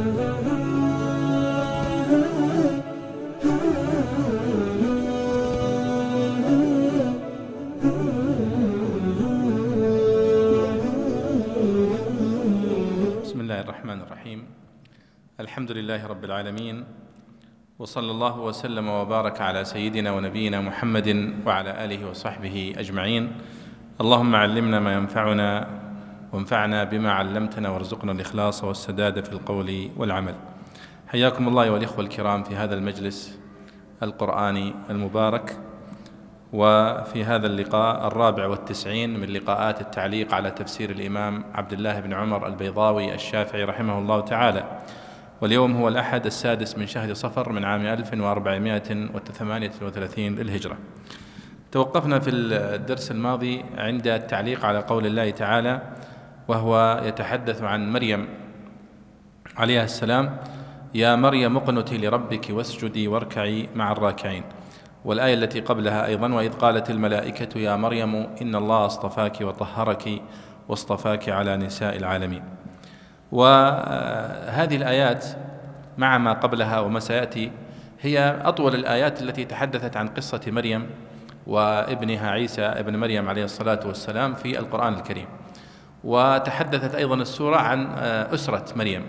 بسم الله الرحمن الرحيم. الحمد لله رب العالمين وصلى الله وسلم وبارك على سيدنا ونبينا محمد وعلى آله وصحبه أجمعين. اللهم علمنا ما ينفعنا وانفعنا بما علمتنا وارزقنا الإخلاص والسداد في القول والعمل. حياكم الله والاخوه الكرام في هذا المجلس القراني المبارك وفي هذا اللقاء الرابع والتسعين من لقاءات التعليق على تفسير الإمام عبد الله بن عمر البيضاوي الشافعي رحمه الله تعالى. واليوم هو الأحد السادس من شهر صفر من عام 1438 للهجرة. توقفنا في الدرس الماضي عند التعليق على قول الله تعالى وهو يتحدث عن مريم عليها السلام يا مريم اقنتي لربك واسجدي واركعي مع الراكعين. والآية التي قبلها أيضا وإذ قالت الملائكة يا مريم إن الله اصطفاك وطهرك واصطفاك على نساء العالمين. وهذه الآيات مع ما قبلها وما سيأتي هي أطول الآيات التي تحدثت عن قصة مريم وابنها عيسى ابن مريم عليه الصلاة والسلام في القرآن الكريم. وتحدثت أيضا السورة عن أسرة مريم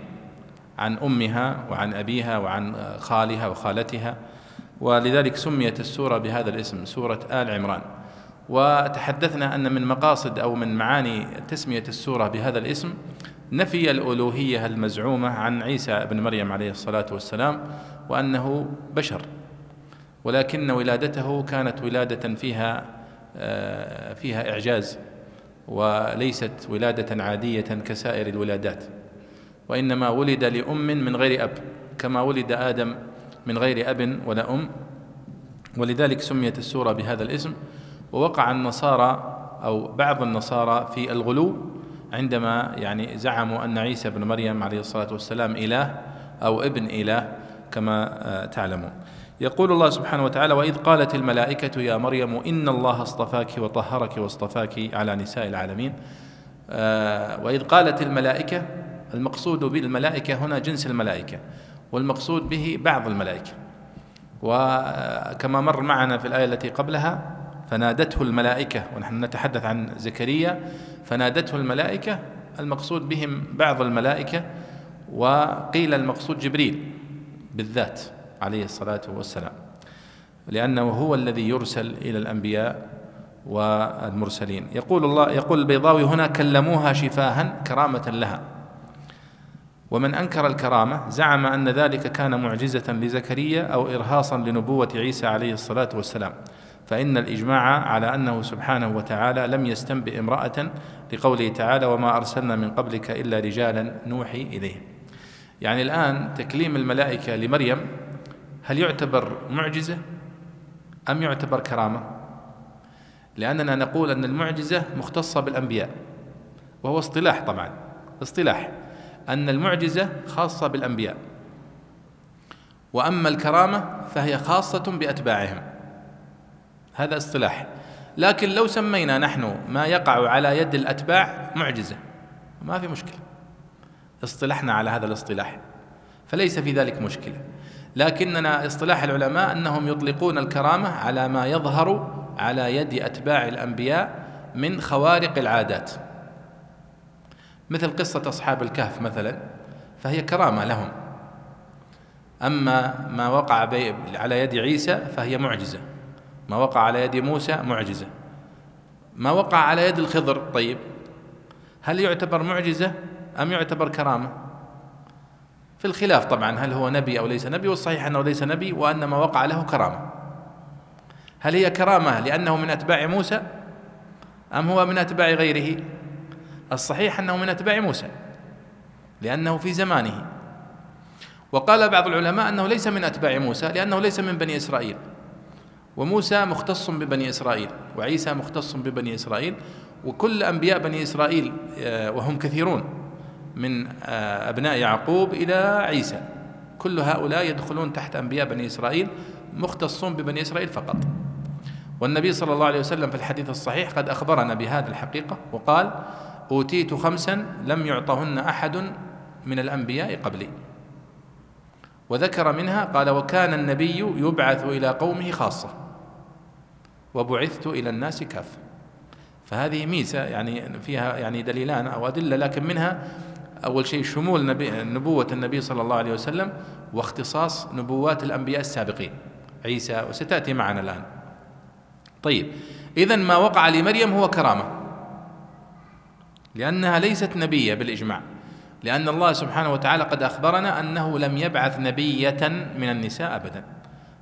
عن أمها وعن أبيها وعن خالها وخالتها ولذلك سميت السورة بهذا الاسم سورة آل عمران. وتحدثنا أن من مقاصد أو من معاني تسمية السورة بهذا الاسم نفي الألوهية المزعومة عن عيسى ابن مريم عليه الصلاة والسلام وأنه بشر. ولكن ولادته كانت ولادة فيها فيها إعجاز. وليست ولادة عادية كسائر الولادات. وإنما ولد لأم من غير أب كما ولد آدم من غير أب ولا أم. ولذلك سميت السورة بهذا الاسم. ووقع النصارى أو بعض النصارى في الغلو عندما يعني زعموا أن عيسى بن مريم عليه الصلاة والسلام إله أو ابن إله كما تعلمون. يقول الله سبحانه وتعالى وإذ قالت الملائكة يا مريم إن الله اصطفاك وطهرك واصطفاك على نساء العالمين. وإذ قالت الملائكة المقصود بالملائكة هنا جنس الملائكة والمقصود به بعض الملائكة. وكما مر معنا في الآية التي قبلها فنادته الملائكة ونحن نتحدث عن زكريا فنادته الملائكة المقصود بهم بعض الملائكة. وقيل المقصود جبريل بالذات. عليه الصلاة والسلام. لأنه هو الذي يرسل إلى الأنبياء والمرسلين. يقول الله يقول البيضاوي هنا كلموها شفاها كرامة لها. ومن أنكر الكرامة زعم أن ذلك كان معجزة لزكريا أو ارهاصا لنبوة عيسى عليه الصلاة والسلام. فإن الإجماع على أنه سبحانه وتعالى لم يستنبئ امرأة لقوله تعالى وما أرسلنا من قبلك إلا رجالا نوحي إليهم. يعني الآن تكليم الملائكة لمريم هل يعتبر معجزة أم يعتبر كرامة؟ لأننا نقول أن المعجزة مختصة بالأنبياء وهو اصطلاح طبعا اصطلاح. أن المعجزة خاصة بالأنبياء وأما الكرامة فهي خاصة بأتباعهم. هذا اصطلاح. لكن لو سمينا نحن ما يقع على يد الأتباع معجزة ما في مشكلة. اصطلحنا على هذا الاصطلاح فليس في ذلك مشكلة. لكننا اصطلاح العلماء أنهم يطلقون الكرامة على ما يظهر على يد أتباع الأنبياء من خوارق العادات. مثل قصة أصحاب الكهف مثلا فهي كرامة لهم. أما ما وقع على يد عيسى فهي معجزة. ما وقع على يد موسى معجزة. ما وقع على يد الخضر طيب هل يعتبر معجزة أم يعتبر كرامة؟ في الخلاف طبعا هل هو نبي أو ليس نبي؟ والصحيح أنه ليس نبي وأن ما وقع له كرامة. هل هي كرامة لأنه من أتباع موسى؟ أم هو من أتباع غيره؟ الصحيح أنه من أتباع موسى لأنه في زمانه. وقال بعض العلماء أنه ليس من أتباع موسى لأنه ليس من بني إسرائيل. وموسى مختص ببني إسرائيل وعيسى مختص ببني إسرائيل وكل أنبياء بني إسرائيل وهم كثيرون. من أبناء يعقوب إلى عيسى. كل هؤلاء يدخلون تحت أنبياء بني إسرائيل مختصون ببني إسرائيل فقط. والنبي صلى الله عليه وسلم في الحديث الصحيح قد أخبرنا بهذه الحقيقة وقال أوتيت خمسا لم يعطهن أحد من الأنبياء قبلي. وذكر منها قال وكان النبي يبعث إلى قومه خاصة وبعثت إلى الناس كافة. فهذه ميزة يعني فيها يعني دليلان أو أدلة لكن منها أول شيء شمول نبي نبوة النبي صلى الله عليه وسلم واختصاص نبوات الأنبياء السابقين. عيسى وستأتي معنا الآن. طيب إذا ما وقع لمريم هو كرامة. لأنها ليست نبية بالإجماع. لأن الله سبحانه وتعالى قد أخبرنا أنه لم يبعث نبية من النساء أبدا.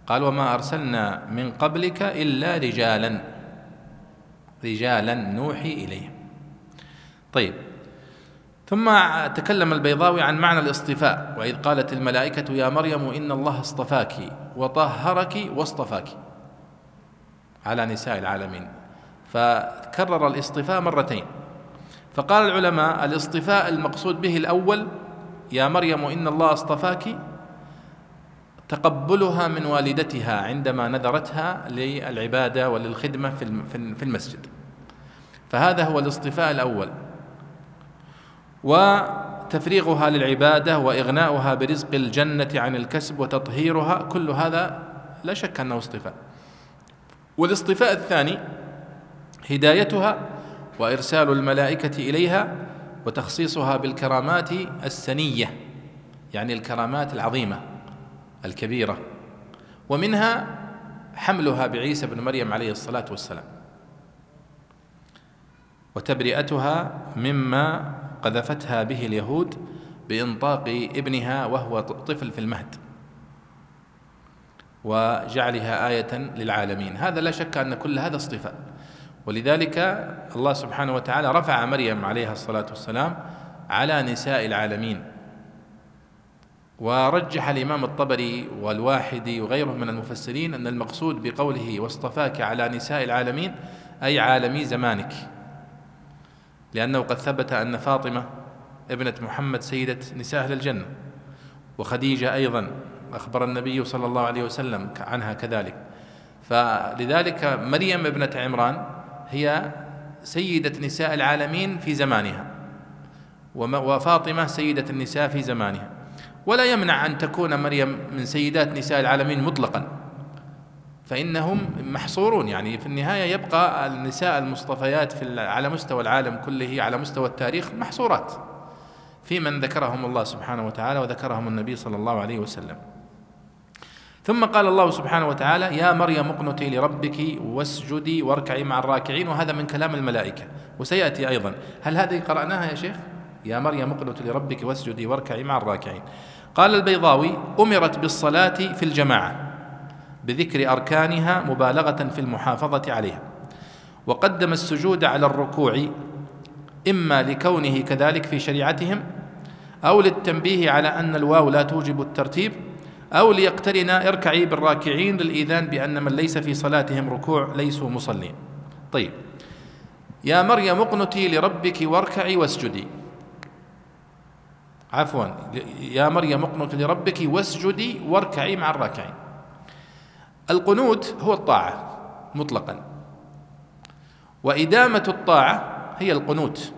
قال وما أرسلنا من قبلك إلا رجالا. رجالا نوحي إليهم. طيب ثم تكلم البيضاوي عن معنى الاصطفاء وإذ قالت الملائكة يا مريم إن الله اصطفاك وطهرك واصطفاك. على نساء العالمين. فكرر الاصطفاء مرتين. فقال العلماء الاصطفاء المقصود به الأول يا مريم إن الله اصطفاك تقبلها من والدتها عندما نذرتها للعبادة وللخدمة في المسجد. فهذا هو الاصطفاء الأول. وتفريغها للعبادة وإغناؤها برزق الجنة عن الكسب وتطهيرها كل هذا لا شك أنه اصطفاء. والاصطفاء الثاني هدايتها وإرسال الملائكة إليها وتخصيصها بالكرامات السنية يعني الكرامات العظيمة الكبيرة. ومنها حملها بعيسى بن مريم عليه الصلاة والسلام. وتبرئتها مما قذفتها به اليهود بإنطاق ابنها وهو طفل في المهد وجعلها آية للعالمين. هذا لا شك أن كل هذا اصطفاء. ولذلك الله سبحانه وتعالى رفع مريم عليها الصلاة والسلام على نساء العالمين ورجح الإمام الطبري والواحدي وغيره من المفسرين أن المقصود بقوله واصطفاك على نساء العالمين أي عالمي زمانك. لأنه قد ثبت أن فاطمة ابنة محمد سيدة نساء أهل الجنة وخديجة أيضا أخبر النبي صلى الله عليه وسلم عنها كذلك. فلذلك مريم ابنة عمران هي سيدة نساء العالمين في زمانها وفاطمة سيدة النساء في زمانها. ولا يمنع أن تكون مريم من سيدات نساء العالمين مطلقا. فإنهم محصورون. يعني في النهاية يبقى النساء المصطفيات في على مستوى العالم كله على مستوى التاريخ محصورات. في من ذكرهم الله سبحانه وتعالى وذكرهم النبي صلى الله عليه وسلم. ثم قال الله سبحانه وتعالى يا مريم اقنتي لربك واسجدي واركعي مع الراكعين. وهذا من كلام الملائكة. وسيأتي أيضا. هل هذه قرأناها يا شيخ؟ يا مريم اقنتي لربك واسجدي واركعي مع الراكعين. قال البيضاوي أمرت بالصلاة في الجماعة. بذكر أركانها مبالغة في المحافظة عليها. وقدم السجود على الركوع إما لكونه كذلك في شريعتهم أو للتنبيه على أن الواو لا توجب الترتيب أو ليقترن اركعي بالراكعين للإيذان بأن من ليس في صلاتهم ركوع ليسوا مصلين. طيب. يا مريم اقنتي لربك واركعي واسجدي. عفوا. يا مريم اقنتي لربك واسجدي واركعي مع الراكعين. القنوت هو الطاعة مطلقا. وإدامة الطاعة هي القنوت.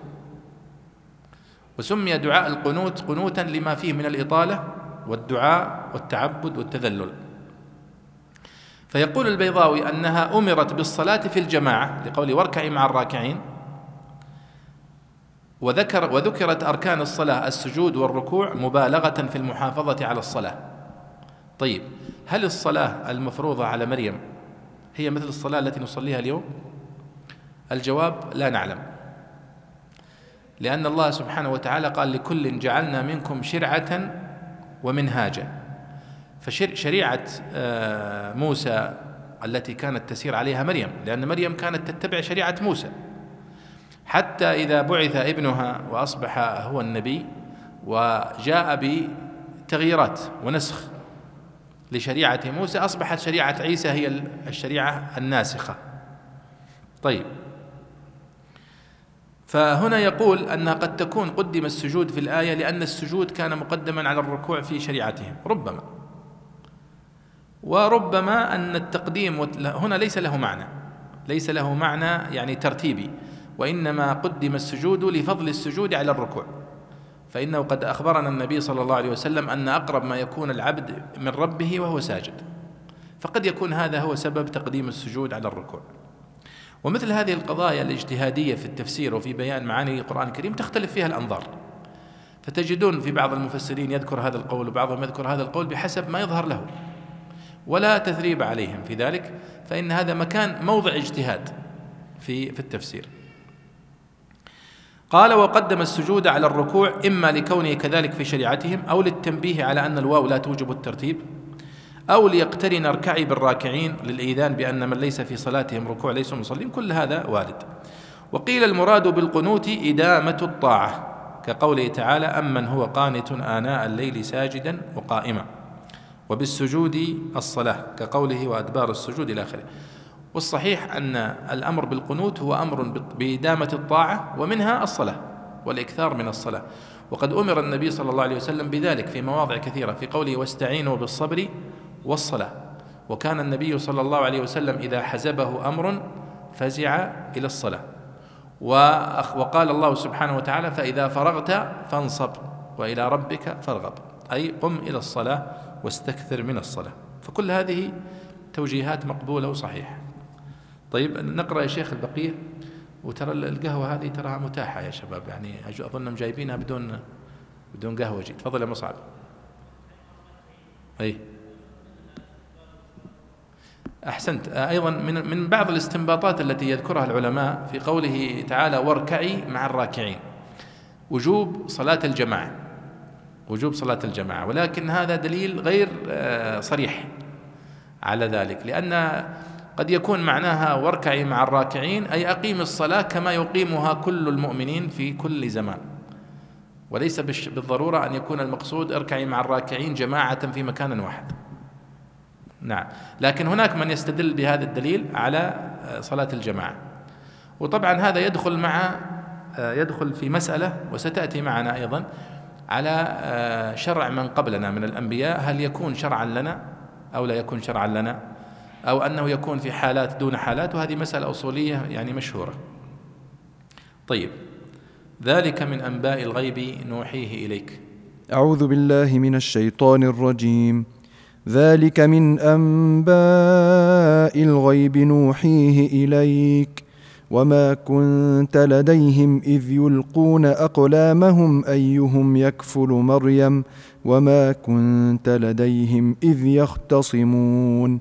وسمي دعاء القنوت قنوتا لما فيه من الإطالة والدعاء والتعبد والتذلل. فيقول البيضاوي أنها أمرت بالصلاة في الجماعة لقول واركعي مع الراكعين وذكر وذكرت أركان الصلاة السجود والركوع مبالغة في المحافظة على الصلاة. طيب هل الصلاة المفروضة على مريم هي مثل الصلاة التي نصليها اليوم؟ الجواب لا نعلم. لأن الله سبحانه وتعالى قال لكل جعلنا منكم شرعة ومنهاجا. فشريعة آه، موسى التي كانت تسير عليها مريم لأن مريم كانت تتبع شريعة موسى. حتى إذا بعث ابنها وأصبح هو النبي وجاء بتغييرات ونسخ. لشريعة موسى أصبحت شريعة عيسى هي الشريعة الناسخة. طيب. فهنا يقول أنها قد تكون قدم السجود في الآية لأن السجود كان مقدما على الركوع في شريعتهم ربما. وربما أن التقديم هنا ليس له معنى. ليس له معنى يعني ترتيبي. وإنما قدم السجود لفضل السجود على الركوع. فإنه قد أخبرنا النبي صلى الله عليه وسلم أن أقرب ما يكون العبد من ربه وهو ساجد. فقد يكون هذا هو سبب تقديم السجود على الركوع. ومثل هذه القضايا الاجتهادية في التفسير وفي بيان معاني القرآن الكريم تختلف فيها الأنظار. فتجدون في بعض المفسرين يذكر هذا القول وبعضهم يذكر هذا القول بحسب ما يظهر له ولا تثريب عليهم في ذلك فإن هذا مكان موضع اجتهاد في في التفسير. قال وقدم السجود على الركوع إما لكونه كذلك في شريعتهم أو للتنبيه على أن الواو لا توجب الترتيب أو ليقترن اركعي بالراكعين للإيذان بأن من ليس في صلاتهم ركوع ليسوا مصلين كل هذا وارد. وقيل المراد بالقنوت إدامة الطاعة كقوله تعالى أمن هو قانت آناء الليل ساجدا وقائما. وبالسجود الصلاة كقوله وأدبار السجود إلى آخره. والصحيح أن الأمر بالقنوت هو أمر بإدامة الطاعة ومنها الصلاة والإكثار من الصلاة. وقد أمر النبي صلى الله عليه وسلم بذلك في مواضع كثيرة في قوله واستعينوا بالصبر والصلاة. وكان النبي صلى الله عليه وسلم إذا حزبه أمر فزع إلى الصلاة. وقال الله سبحانه وتعالى فإذا فرغت فانصب وإلى ربك فارغب. أي قم إلى الصلاة واستكثر من الصلاة. فكل هذه توجيهات مقبولة وصحيحة. طيب نقرأ يا شيخ البقية. وترى القهوة هذه تراها متاحة يا شباب يعني أظنهم جايبينها بدون بدون قهوة جي. تفضل يا مصعب. أي. أحسنت. أيضا من من بعض الاستنباطات التي يذكرها العلماء في قوله تعالى واركعي مع الراكعين. وجوب صلاة الجماعة. وجوب صلاة الجماعة. ولكن هذا دليل غير آه، صريح على ذلك لأن قد يكون معناها واركعي مع الراكعين أي أقيم الصلاة كما يقيمها كل المؤمنين في كل زمان. وليس بالضرورة أن يكون المقصود اركعي مع الراكعين جماعة في مكان واحد. نعم. لكن هناك من يستدل بهذا الدليل على آه، صلاة الجماعة. وطبعا هذا يدخل مع آه، يدخل في مسألة وستأتي معنا أيضا على آه، شرع من قبلنا من الأنبياء هل يكون شرعا لنا أو لا يكون شرعا لنا؟ أو أنه يكون في حالات دون حالات وهذه مسألة أصولية يعني مشهورة. طيب ذلك من أنباء الغيب نوحيه إليك. أعوذ بالله من الشيطان الرجيم. ذلك من أنباء الغيب نوحيه إليك. وما كنت لديهم إذ يلقون أقلامهم أيهم يكفل مريم وما كنت لديهم إذ يختصمون.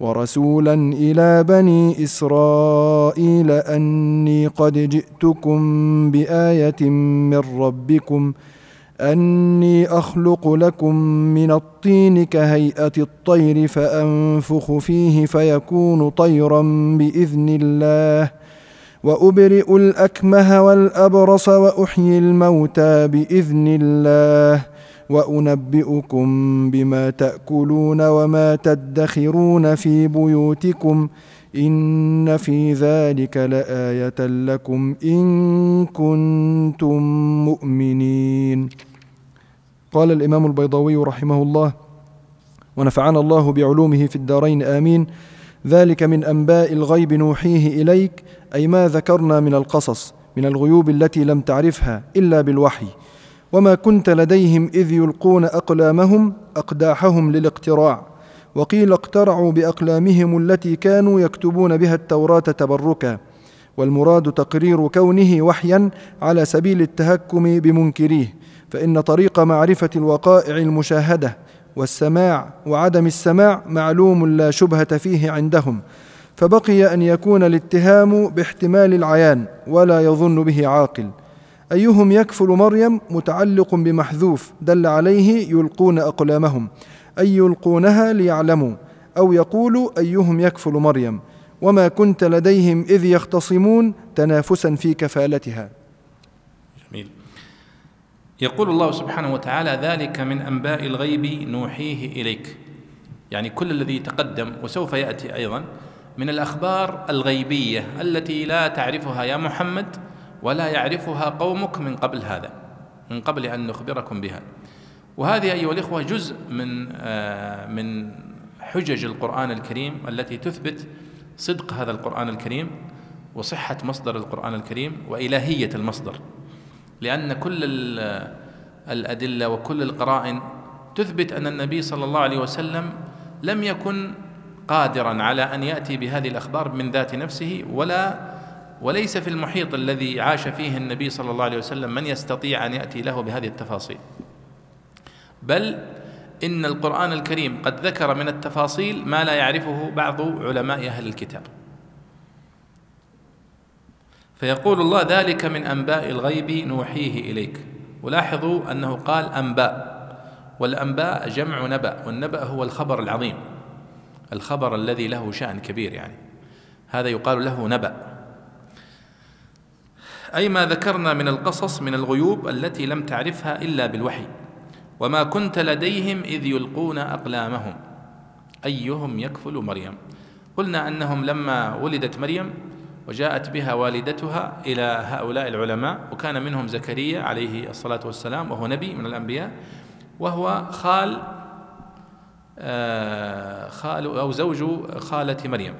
ورسولا إلى بني إسرائيل أني قد جئتكم بآية من ربكم أني أخلق لكم من الطين كهيئة الطير فأنفخ فيه فيكون طيرا بإذن الله وأبرئ الأكمه والأبرص وأحيي الموتى بإذن الله. وأنبئكم بما تأكلون وما تدخرون في بيوتكم إن في ذلك لآية لكم إن كنتم مؤمنين. قال الإمام البيضاوي رحمه الله ونفعنا الله بعلومه في الدارين آمين. ذلك من أنباء الغيب نوحيه إليك أي ما ذكرنا من القصص من الغيوب التي لم تعرفها إلا بالوحي. وما كنت لديهم إذ يلقون أقلامهم أقداحهم للاقتراع وقيل اقترعوا بأقلامهم التي كانوا يكتبون بها التوراة تبركا والمراد تقرير كونه وحيا على سبيل التهكم بمنكريه فإن طريق معرفة الوقائع المشاهدة والسماع وعدم السماع معلوم لا شبهة فيه عندهم فبقي ان يكون الاتهام باحتمال العيان ولا يظن به عاقل أيهم يكفل مريم متعلق بمحذوف دل عليه يلقون أقلامهم أي يلقونها ليعلموا أو يقول أيهم يكفل مريم وما كنت لديهم إذ يختصمون تنافسا في كفالتها. جميل. يقول الله سبحانه وتعالى ذلك من أنباء الغيب نوحيه إليك. يعني كل الذي تقدم وسوف يأتي أيضا من الأخبار الغيبية التي لا تعرفها يا محمد ولا يعرفها قومك من قبل هذا من قبل أن نخبركم بها. وهذه أيها الإخوة جزء من آه، من حجج القرآن الكريم التي تثبت صدق هذا القرآن الكريم وصحة مصدر القرآن الكريم وإلهية المصدر. لأن كل الأدلة وكل القرائن تثبت أن النبي صلى الله عليه وسلم لم يكن قادرا على أن يأتي بهذه الأخبار من ذات نفسه ولا وليس في المحيط الذي عاش فيه النبي صلى الله عليه وسلم من يستطيع أن يأتي له بهذه التفاصيل. بل إن القرآن الكريم قد ذكر من التفاصيل ما لا يعرفه بعض علماء أهل الكتاب. فيقول الله ذلك من أنباء الغيب نوحيه إليك. ولاحظوا أنه قال أنباء. والأنباء جمع نبأ والنبأ هو الخبر العظيم. الخبر الذي له شأن كبير يعني. هذا يقال له نبأ. أي ما ذكرنا من القصص من الغيوب التي لم تعرفها إلا بالوحي. وما كنت لديهم إذ يلقون أقلامهم. أيهم يكفل مريم؟ قلنا أنهم لما ولدت مريم وجاءت بها والدتها إلى هؤلاء العلماء وكان منهم زكريا عليه الصلاة والسلام وهو نبي من الأنبياء وهو خال آه، خال أو زوج خالة مريم.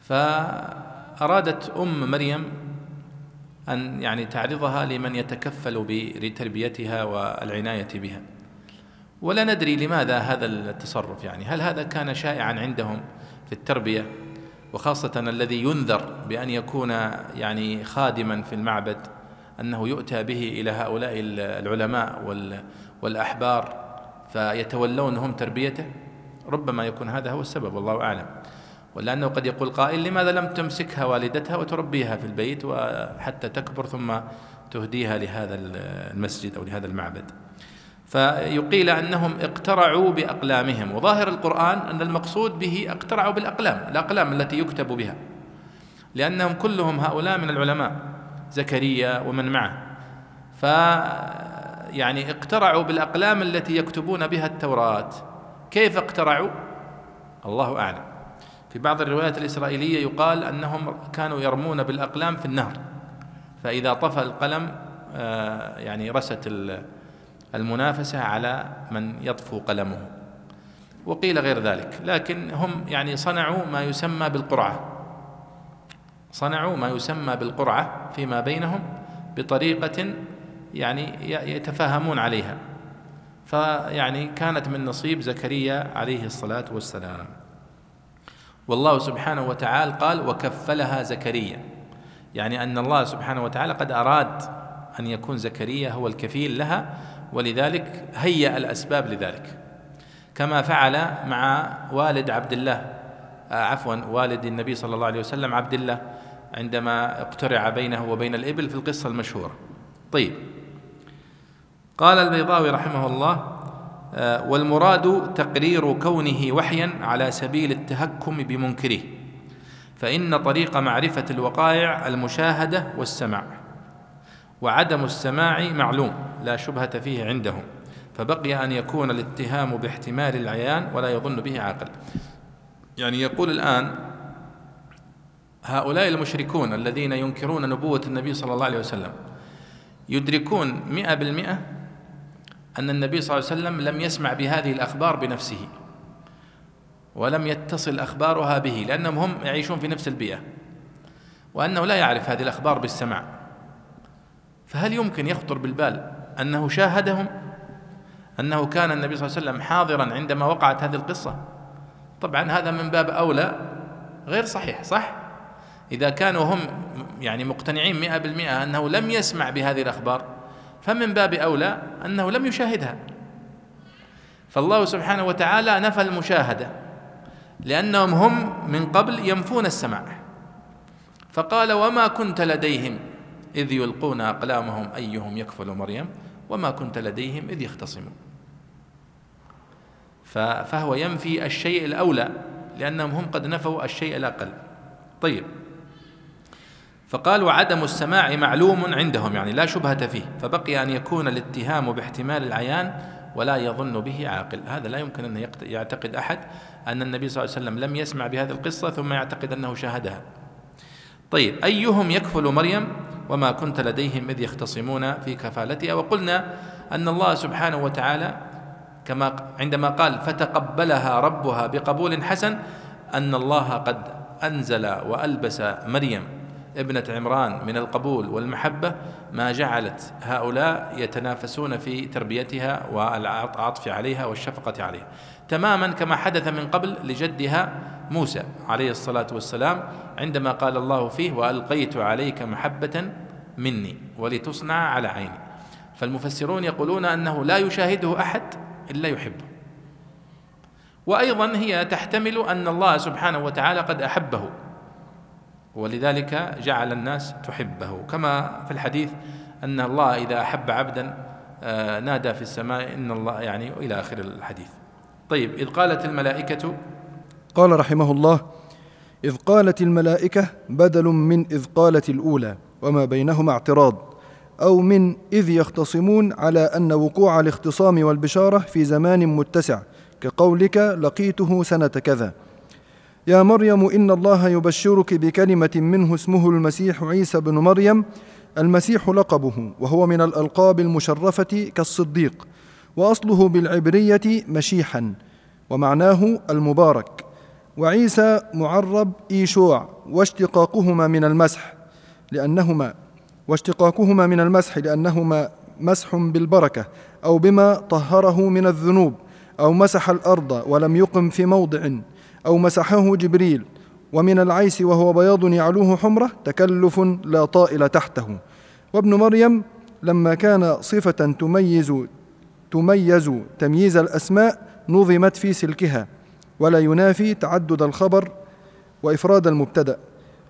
فأرادت أم مريم أن يعني تعرضها لمن يتكفل بتربيتها والعناية بها. ولا ندري لماذا هذا التصرف يعني. هل هذا كان شائعا عندهم في التربية؟ وخاصة الذي ينذر بأن يكون يعني خادما في المعبد أنه يؤتى به إلى هؤلاء العلماء والأحبار فيتولون هم تربيته؟ ربما يكون هذا هو السبب والله أعلم. ولأنه قد يقول قائل لماذا لم تمسكها والدتها وتربيها في البيت وحتى تكبر ثم تهديها لهذا المسجد أو لهذا المعبد؟ فيقيل أنهم اقترعوا بأقلامهم وظاهر القرآن أن المقصود به اقترعوا بالأقلام الأقلام التي يكتب بها لأنهم كلهم هؤلاء من العلماء زكريا ومن معه. ف يعني اقترعوا بالأقلام التي يكتبون بها التوراة. كيف اقترعوا؟ الله أعلم. في بعض الروايات الإسرائيلية يقال أنهم كانوا يرمون بالأقلام في النهر فإذا طفى القلم آه، يعني رست المنافسة على من يطفو قلمه. وقيل غير ذلك لكن هم يعني صنعوا ما يسمى بالقرعة. صنعوا ما يسمى بالقرعة فيما بينهم بطريقة يعني يتفاهمون عليها. فيعني كانت من نصيب زكريا عليه الصلاة والسلام. والله سبحانه وتعالى قال وكفلها زكريا. يعني أن الله سبحانه وتعالى قد أراد أن يكون زكريا هو الكفيل لها ولذلك هيأ الأسباب لذلك. كما فعل مع والد عبد الله آه، عفوا والد النبي صلى الله عليه وسلم عبد الله عندما اقترع بينه وبين الإبل في القصة المشهورة. طيب. قال البيضاوي رحمه الله والمراد تقرير كونه وحيا على سبيل التهكم بمنكره فإن طريق معرفة الوقائع المشاهدة والسماع وعدم السماع معلوم لا شبهة فيه عندهم فبقي أن يكون الاتهام باحتمال العيان ولا يظن به عاقل. يعني يقول الآن هؤلاء المشركون الذين ينكرون نبوة النبي صلى الله عليه وسلم يدركون مئة بالمئة أن النبي صلى الله عليه وسلم لم يسمع بهذه الأخبار بنفسه ولم يتصل أخبارها به لأنهم هم يعيشون في نفس البيئة وأنه لا يعرف هذه الأخبار بالسماع. فهل يمكن يخطر بالبال أنه شاهدهم؟ أنه كان النبي صلى الله عليه وسلم حاضرا عندما وقعت هذه القصة؟ طبعا هذا من باب أولى غير صحيح صح؟ إذا كانوا هم يعني مقتنعين مئة بالمئة أنه لم يسمع بهذه الأخبار فمن باب أولى أنه لم يشاهدها. فالله سبحانه وتعالى نفى المشاهدة لأنهم هم من قبل ينفون السماع. فقال وما كنت لديهم إذ يلقون أقلامهم أيهم يكفل مريم؟ وما كنت لديهم إذ يختصمون. فهو ينفي الشيء الأولى لأنهم هم قد نفوا الشيء الأقل. طيب فقال وعدم السماع معلوم عندهم يعني لا شبهة فيه فبقي أن يكون الاتهام باحتمال العيان ولا يظن به عاقل. هذا لا يمكن أن يعتقد أحد أن النبي صلى الله عليه وسلم لم يسمع بهذه القصة ثم يعتقد أنه شاهدها. طيب أيهم يكفل مريم وما كنت لديهم إذ يختصمون في كفالتها؟ وقلنا أن الله سبحانه وتعالى كما عندما قال فتقبلها ربها بقبول حسن أن الله قد أنزل وألبس مريم. ابنة عمران من القبول والمحبة ما جعلت هؤلاء يتنافسون في تربيتها والعطف عليها والشفقة عليها. تماما كما حدث من قبل لجدها موسى عليه الصلاة والسلام عندما قال الله فيه وألقيت عليك محبة مني ولتصنع على عيني فالمفسرون يقولون أنه لا يشاهده أحد إلا يحبه. وأيضا هي تحتمل أن الله سبحانه وتعالى قد أحبه. ولذلك جعل الناس تحبه. كما في الحديث أن الله إذا أحب عبدا آه، نادى في السماء إن الله يعني إلى آخر الحديث. طيب إذ قالت الملائكة قال رحمه الله إذ قالت الملائكة بدل من إذ قالت الأولى وما بينهما اعتراض أو من إذ يختصمون على أن وقوع الاختصام والبشارة في زمان متسع كقولك لقيته سنة كذا. يا مريم إن الله يبشرك بكلمة منه اسمه المسيح عيسى بن مريم المسيح لقبه وهو من الألقاب المشرفة كالصديق وأصله بالعبرية مشيحا ومعناه المبارك وعيسى معرب إيشوع واشتقاقهما من المسح لأنهما واشتقاقهما من المسح لأنهما مسح بالبركة أو بما طهره من الذنوب أو مسح الأرض ولم يقم في موضع. أو مسحه جبريل ومن العيس وهو بياض يعلوه حمرة تكلف لا طائل تحته. وابن مريم لما كان صفة تميز تميز تمييز الأسماء نظمت في سلكها ولا ينافي تعدد الخبر وإفراد المبتدأ.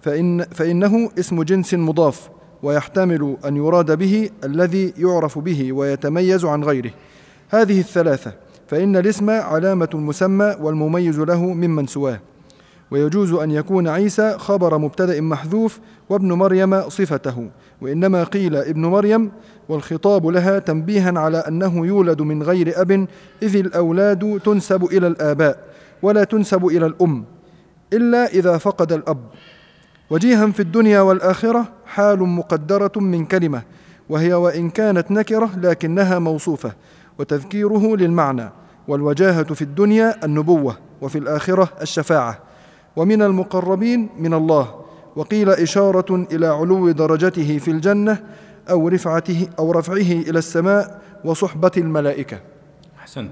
فإن فإنه اسم جنس مضاف ويحتمل أن يراد به الذي يعرف به ويتميز عن غيره. هذه الثلاثة. فإن الاسم علامة المسمى والمميز له ممن سواه. ويجوز أن يكون عيسى خبر مبتدأ محذوف وابن مريم صفته وإنما قيل ابن مريم والخطاب لها تنبيها على أنه يولد من غير أب إذ الأولاد تنسب إلى الآباء ولا تنسب إلى الأم إلا إذا فقد الأب. وجيها في الدنيا والآخرة حال مقدرة من كلمة وهي وإن كانت نكرة لكنها موصوفة وتذكيره للمعنى والوجاهة في الدنيا النبوة وفي الآخرة الشفاعة ومن المقربين من الله وقيل إشارة إلى علو درجته في الجنة أو رفعته أو رفعه إلى السماء وصحبة الملائكة. أحسنت.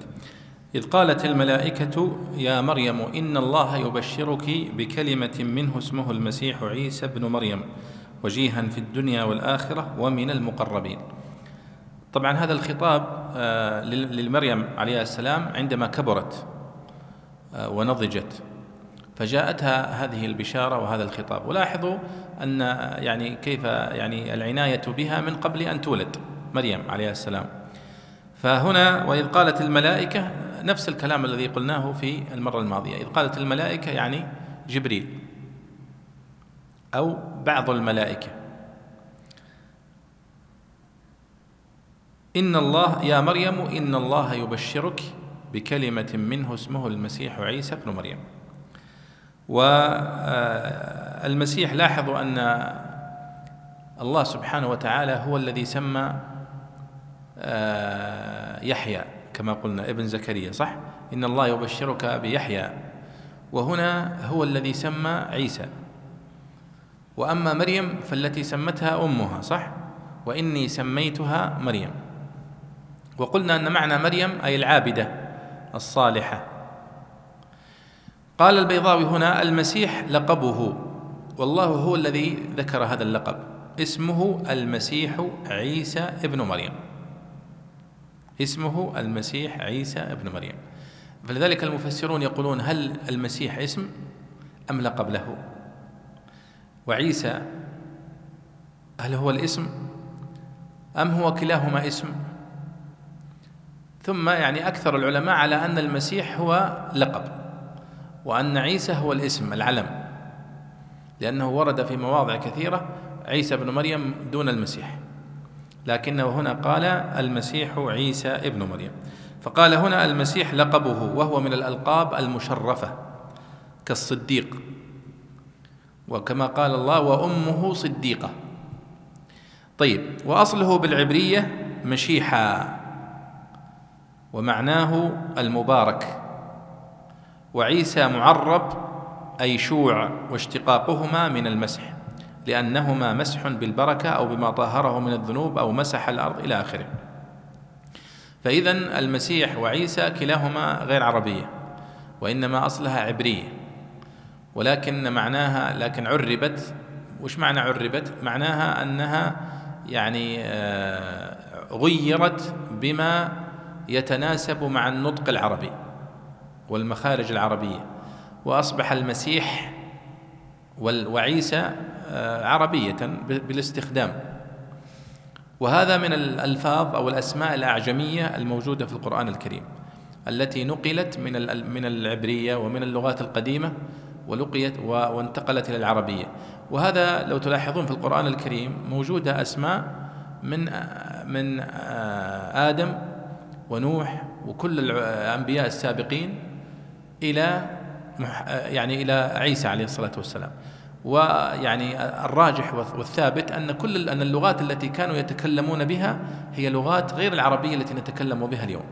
إذ قالت الملائكة يا مريم إن الله يبشرك بكلمة منه اسمه المسيح عيسى بن مريم وجيها في الدنيا والآخرة ومن المقربين طبعا هذا الخطاب آه، للمريم عليه السلام عندما كبرت آه، ونضجت. فجاءتها هذه البشارة وهذا الخطاب. ولاحظوا أن يعني كيف يعني العناية بها من قبل أن تولد مريم عليه السلام. فهنا وإذ قالت الملائكة نفس الكلام الذي قلناه في المرة الماضية إذ قالت الملائكة يعني جبريل أو بعض الملائكة. إن الله يا مريم إن الله يبشرك بكلمة منه اسمه المسيح عيسى بن مريم. والمسيح لاحظوا أن الله سبحانه وتعالى هو الذي سمى آه، يحيى كما قلنا ابن زكريا صح؟ إن الله يبشرك بيحيى. وهنا هو الذي سمى عيسى. وأما مريم فالتي سمتها أمها صح؟ وإني سميتها مريم. وقلنا أن معنى مريم أي العابدة الصالحة. قال البيضاوي هنا المسيح لقبه. والله هو الذي ذكر هذا اللقب. اسمه المسيح عيسى ابن مريم. اسمه المسيح عيسى ابن مريم. فلذلك المفسرون يقولون هل المسيح اسم أم لقب له؟ وعيسى هل هو الاسم أم هو كلاهما اسم؟ ثم يعني أكثر العلماء على أن المسيح هو لقب وأن عيسى هو الاسم العلم لأنه ورد في مواضع كثيرة عيسى بن مريم دون المسيح لكنه هنا قال المسيح عيسى ابن مريم. فقال هنا المسيح لقبه وهو من الألقاب المشرفة كالصديق وكما قال الله وأمه صديقة. طيب وأصله بالعبرية مشيحا. ومعناه المبارك. وعيسى معرب أي شوع واشتقاقهما من المسح لأنهما مسح بالبركة أو بما طهره من الذنوب أو مسح الأرض إلى آخره. فإذا المسيح وعيسى كلاهما غير عربية وإنما أصلها عبرية. ولكن معناها لكن عربت. وش معنى عربت؟ معناها أنها يعني آه، غيرت بما يتناسب مع النطق العربي والمخارج العربية. وأصبح المسيح وعيسى آه، عربية بالاستخدام. وهذا من الألفاظ أو الأسماء الأعجمية الموجودة في القرآن الكريم التي نقلت من من العبرية ومن اللغات القديمة ولقيت وانتقلت إلى العربية. وهذا لو تلاحظون في القرآن الكريم موجودة أسماء من من آه، آدم ونوح وكل الأنبياء السابقين إلى يعني إلى عيسى عليه الصلاة والسلام. ويعني الراجح والثابت أن كل أن اللغات التي كانوا يتكلمون بها هي لغات غير العربية التي نتكلم بها اليوم.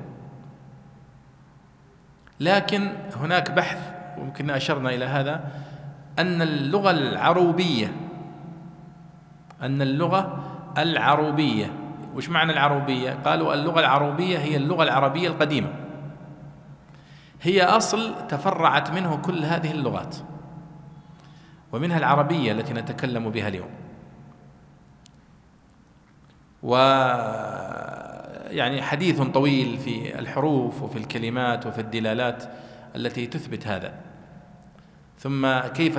لكن هناك بحث ويمكن أشرنا إلى هذا أن اللغة العروبية أن اللغة العروبية وش معنى العروبية؟ قالوا اللغة العروبية هي اللغة العربية القديمة. هي أصل تفرعت منه كل هذه اللغات ومنها العربية التي نتكلم بها اليوم. و يعني حديث طويل في الحروف وفي الكلمات وفي الدلالات التي تثبت هذا. ثم كيف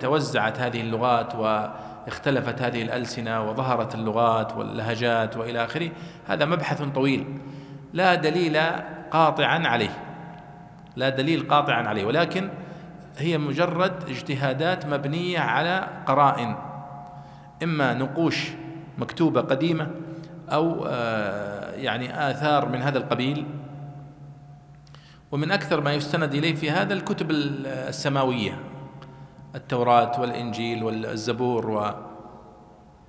توزعت هذه اللغات واختلفت هذه الألسنة وظهرت اللغات واللهجات وإلى آخره. هذا مبحث طويل. لا دليل قاطعا عليه. لا دليل قاطعا عليه. ولكن هي مجرد اجتهادات مبنية على قرائن. إما نقوش مكتوبة قديمة أو آه، يعني آثار من هذا القبيل. ومن أكثر ما يستند إليه في هذا الكتب السماوية. التوراة والإنجيل والزبور و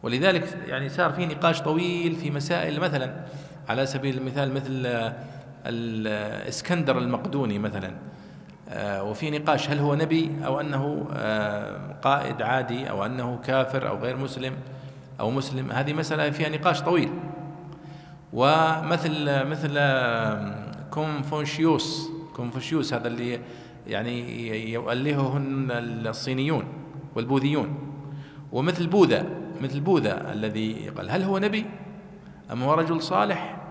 ولذلك يعني صار في نقاش طويل في مسائل مثلا على سبيل المثال مثل الاسكندر المقدوني مثلا آه، وفي نقاش هل هو نبي أو أنه آه، قائد عادي أو أنه كافر أو غير مسلم أو مسلم هذه مسألة فيها نقاش طويل. ومثل مثل كونفوشيوس كونفوشيوس هذا اللي يعني يؤلهه الصينيون والبوذيون. ومثل بوذا مثل بوذا الذي قال هل هو نبي؟ أم هو رجل صالح؟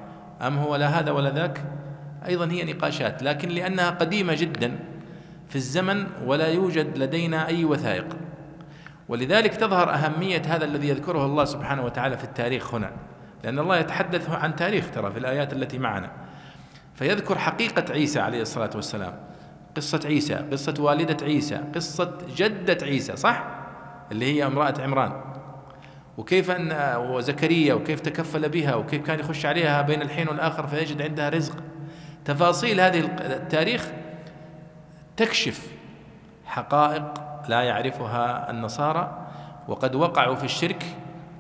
أم هو لا هذا ولا ذاك؟ أيضا هي نقاشات لكن لأنها قديمة جدا في الزمن ولا يوجد لدينا أي وثائق. ولذلك تظهر أهمية هذا الذي يذكره الله سبحانه وتعالى في التاريخ هنا لأن الله يتحدث عن تاريخ ترى في الآيات التي معنا. فيذكر حقيقة عيسى عليه الصلاة والسلام. قصة عيسى قصة والدة عيسى قصة جدة عيسى صح؟ اللي هي امرأة عمران. وكيف أن وزكريا وكيف تكفل بها وكيف كان يخش عليها بين الحين والآخر فيجد عندها رزق. تفاصيل هذه التاريخ تكشف حقائق لا يعرفها النصارى وقد وقعوا في الشرك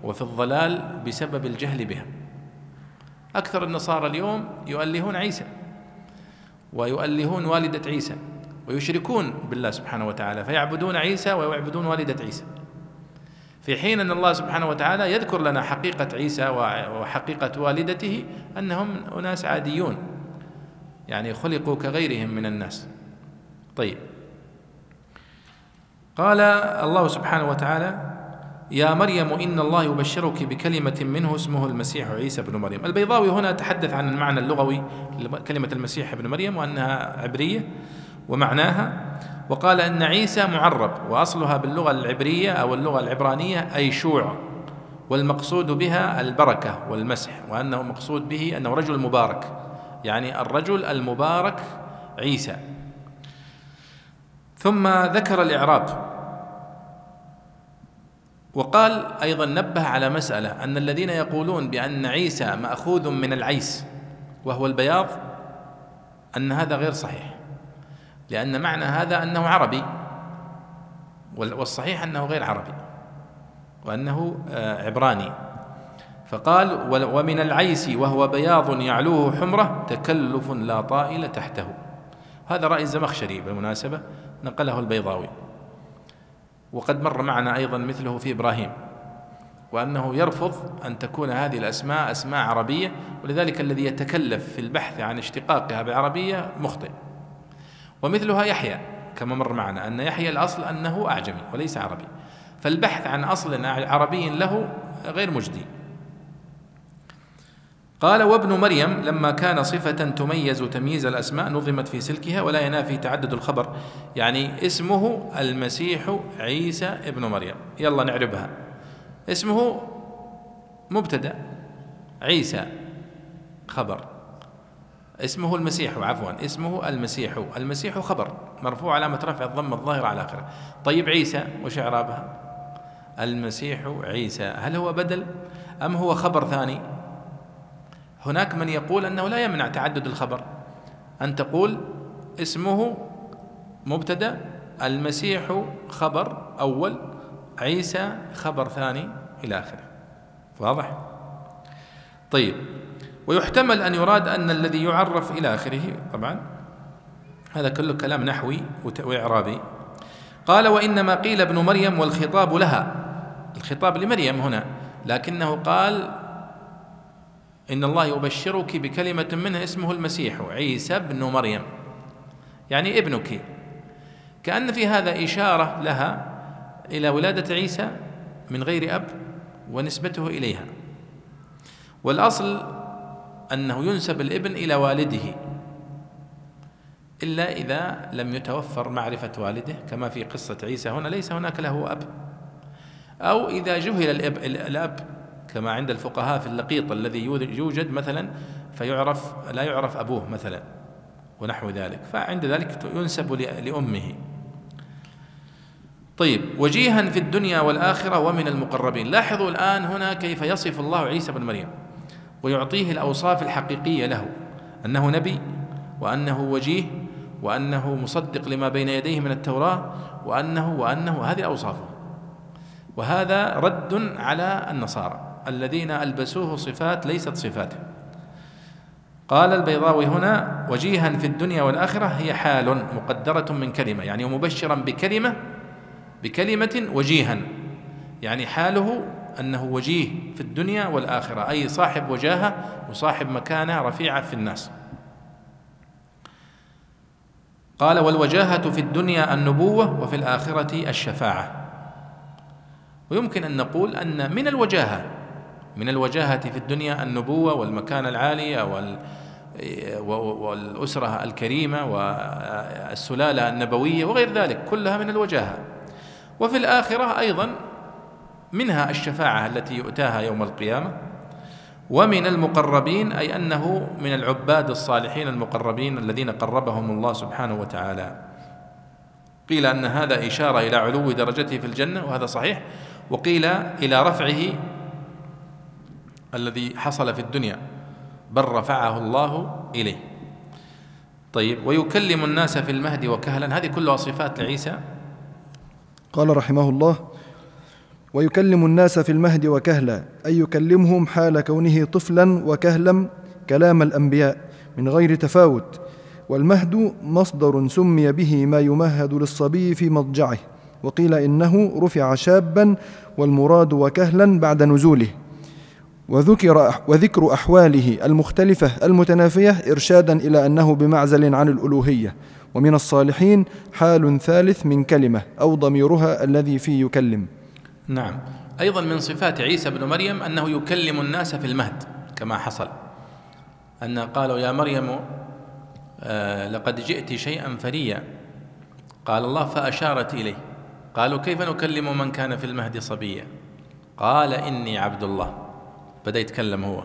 وفي الضلال بسبب الجهل بها أكثر النصارى اليوم يؤلهون عيسى. ويؤلهون والدة عيسى ويشركون بالله سبحانه وتعالى فيعبدون عيسى ويعبدون والدة عيسى. في حين أن الله سبحانه وتعالى يذكر لنا حقيقة عيسى وحقيقة والدته أنهم أناس عاديون يعني خلقوا كغيرهم من الناس. طيب. قال الله سبحانه وتعالى يا مريم إن الله يبشرك بكلمة منه اسمه المسيح عيسى بن مريم. البيضاوي هنا تحدث عن المعنى اللغوي كلمة المسيح ابن مريم وأنها عبرية ومعناها وقال أن عيسى معرب وأصلها باللغة العبرية أو اللغة العبرانية أي شوع والمقصود بها البركة والمسح وأنه مقصود به أنه رجل مبارك يعني الرجل المبارك عيسى. ثم ذكر الإعراب. وقال أيضا نبه على مسألة أن الذين يقولون بأن عيسى مأخوذ من العيس وهو البياض أن هذا غير صحيح. لأن معنى هذا أنه عربي والصحيح أنه غير عربي وأنه آه، عبراني. فقال ومن العيس وهو بياض يعلوه حمرة تكلف لا طائل تحته. هذا رأي الزمخشري بالمناسبة نقله البيضاوي. وقد مر معنا أيضا مثله في إبراهيم وأنه يرفض أن تكون هذه الأسماء أسماء عربية ولذلك الذي يتكلف في البحث عن اشتقاقها بعربية مخطئ. ومثلها يحيى كما مر معنا أن يحيى الأصل أنه أعجمي وليس عربي. فالبحث عن أصل عربي له غير مجدي. قال وابن مريم لما كان صفة تميز تمييز الأسماء نظمت في سلكها ولا ينافي تعدد الخبر. يعني اسمه المسيح عيسى ابن مريم. يلا نعربها. اسمه مبتدأ عيسى خبر. اسمه المسيح عفوا. اسمه المسيح. المسيح خبر. مرفوع علامة رفع الضم الظاهر على آخره. طيب عيسى وش إعرابها؟ المسيح عيسى. هل هو بدل أم هو خبر ثاني؟ هناك من يقول أنه لا يمنع تعدد الخبر. أن تقول اسمه مبتدأ المسيح خبر أول عيسى خبر ثاني إلى آخره. واضح؟ طيب. ويحتمل أن يراد أن الذي يعرف إلى آخره طبعا هذا كله كلام نحوي وإعرابي. قال وإنما قيل ابن مريم والخطاب لها. الخطاب لمريم هنا لكنه قال إن الله يبشرك بكلمة منه اسمه المسيح عيسى ابن مريم. يعني ابنك. كأن في هذا إشارة لها إلى ولادة عيسى من غير أب ونسبته إليها. والأصل أنه ينسب الابن إلى والده إلا إذا لم يتوفر معرفة والده كما في قصة عيسى هنا ليس هناك له أب. أو إذا جهل الأب, الأب كما عند الفقهاء في اللقيط الذي يوجد مثلا فيعرف لا يعرف أبوه مثلا ونحو ذلك. فعند ذلك ينسب لأمه. طيب وجيها في الدنيا والآخرة ومن المقربين. لاحظوا الآن هنا كيف يصف الله عيسى بن مريم ويعطيه الأوصاف الحقيقية له. أنه نبي وأنه وجيه وأنه مصدق لما بين يديه من التوراة وأنه وأنه هذه أوصافه. وهذا رد على النصارى. الذين ألبسوه صفات ليست صفاته قال البيضاوي هنا وجيها في الدنيا والآخرة هي حال مقدرة من كلمة يعني مبشرا بكلمة بكلمة وجيها. يعني حاله أنه وجيه في الدنيا والآخرة أي صاحب وجاهة وصاحب مكانة رفيعة في الناس. قال والوجاهة في الدنيا النبوة وفي الآخرة الشفاعة. ويمكن أن نقول أن من الوجاهة من الوجاهة في الدنيا النبوة والمكانة العالية وال والأسرة الكريمة والسلالة النبوية وغير ذلك كلها من الوجاهة. وفي الآخرة أيضا منها الشفاعة التي يؤتاها يوم القيامة ومن المقربين أي أنه من العباد الصالحين المقربين الذين قربهم الله سبحانه وتعالى. قيل أن هذا إشارة إلى علو درجته في الجنة وهذا صحيح. وقيل إلى رفعه الذي حصل في الدنيا بل رفعه الله إليه. طيب ويكلم الناس في المهد وكهلا. هذه كلها صفات لعيسى. قال رحمه الله ويكلم الناس في المهد وكهلا أي يكلمهم حال كونه طفلا وكهلا كلام الأنبياء من غير تفاوت. والمهد مصدر سمي به ما يمهد للصبي في مضجعه وقيل إنه رفع شابا والمراد وكهلا بعد نزوله. وذكر وذكر أحواله المختلفة المتنافية إرشادا إلى أنه بمعزل عن الألوهية. ومن الصالحين حال ثالث من كلمة أو ضميرها الذي فيه يكلم. نعم. أيضا من صفات عيسى بن مريم أنه يكلم الناس في المهد كما حصل. أن قالوا يا مريم آه لقد جئت شيئا فريا. قال الله فأشارت إليه. قالوا كيف نكلم من كان في المهد صبيا؟ قال إني عبد الله. بدأ يتكلم هو.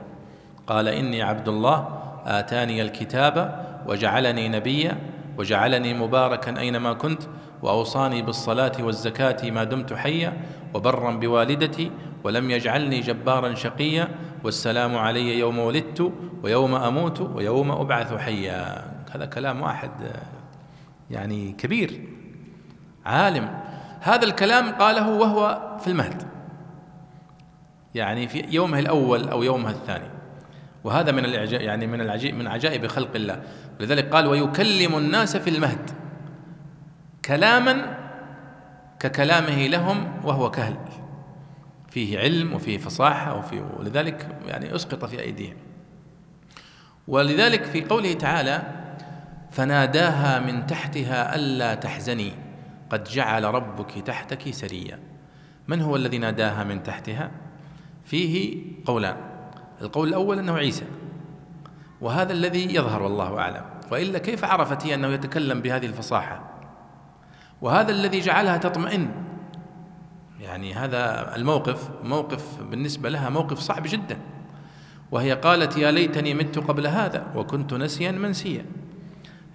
قال إني عبد الله آتاني الكتاب وجعلني نبيا وجعلني مباركا أينما كنت وأوصاني بالصلاة والزكاة ما دمت حيا وبرا بوالدتي ولم يجعلني جبارا شقيا والسلام علي يوم ولدت ويوم أموت ويوم أبعث حيا. هذا كلام واحد يعني كبير عالم. هذا الكلام قاله وهو في المهد. يعني في يومه الأول أو يومه الثاني. وهذا من الإعجاب يعني من العجيب من عجائب خلق الله. ولذلك قال ويكلم الناس في المهد. كلاما ككلامه لهم وهو كهل. فيه علم وفيه فصاحة وفيه ولذلك يعني أسقط في أيديهم. ولذلك في قوله تعالى فناداها من تحتها ألا تحزني. قد جعل ربك تحتك سريا. من هو الذي ناداها من تحتها؟ فيه قولان. القول الأول أنه عيسى. وهذا الذي يظهر والله أعلم. وإلا كيف عرفت هي أنه يتكلم بهذه الفصاحة؟ وهذا الذي جعلها تطمئن. يعني هذا الموقف موقف بالنسبة لها موقف صعب جدا. وهي قالت يا ليتني مت قبل هذا وكنت نسيا منسيا.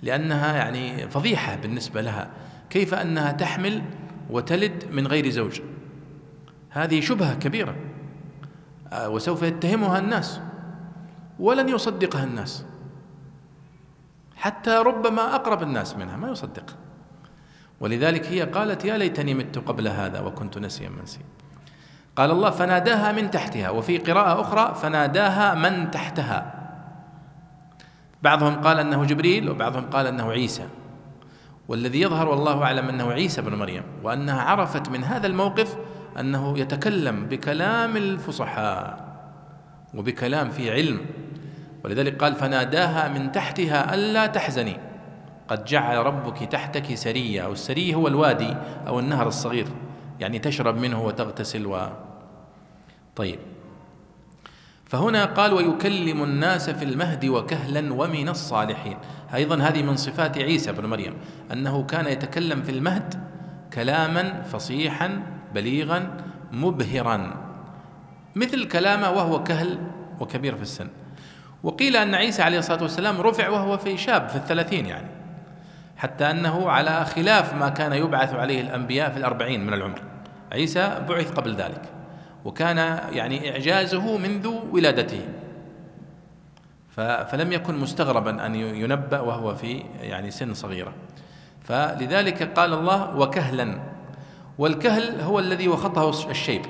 لأنها يعني فضيحة بالنسبة لها. كيف أنها تحمل وتلد من غير زوج؟ هذه شبهة كبيرة. وسوف يتهمها الناس ولن يصدقها الناس. حتى ربما أقرب الناس منها ما يصدق. ولذلك هي قالت يا ليتني مت قبل هذا وكنت نسيا منسيا. قال الله فناداها من تحتها. وفي قراءة أخرى فناداها من تحتها. بعضهم قال أنه جبريل وبعضهم قال أنه عيسى. والذي يظهر والله أعلم أنه عيسى بن مريم وأنها عرفت من هذا الموقف أنه يتكلم بكلام الفصحاء وبكلام فيه علم. ولذلك قال فناداها من تحتها ألا تحزني. قد جعل ربك تحتك سريا أو هو الوادي أو النهر الصغير. يعني تشرب منه وتغتسل و طيب. فهنا قال ويكلم الناس في المهد وكهلا ومن الصالحين. أيضا هذه من صفات عيسى بن مريم أنه كان يتكلم في المهد كلاما فصيحا بليغا مبهرا. مثل كلامه وهو كهل وكبير في السن. وقيل أن عيسى عليه الصلاة والسلام رفع وهو في شاب في الثلاثين يعني. حتى أنه على خلاف ما كان يبعث عليه الأنبياء في الأربعين من العمر. عيسى بعث قبل ذلك. وكان يعني إعجازه منذ ولادته. فلم يكن مستغربا أن ينبأ وهو في يعني سن صغيرة. فلذلك قال الله وكهلا. والكهل هو الذي وخطه الشيب.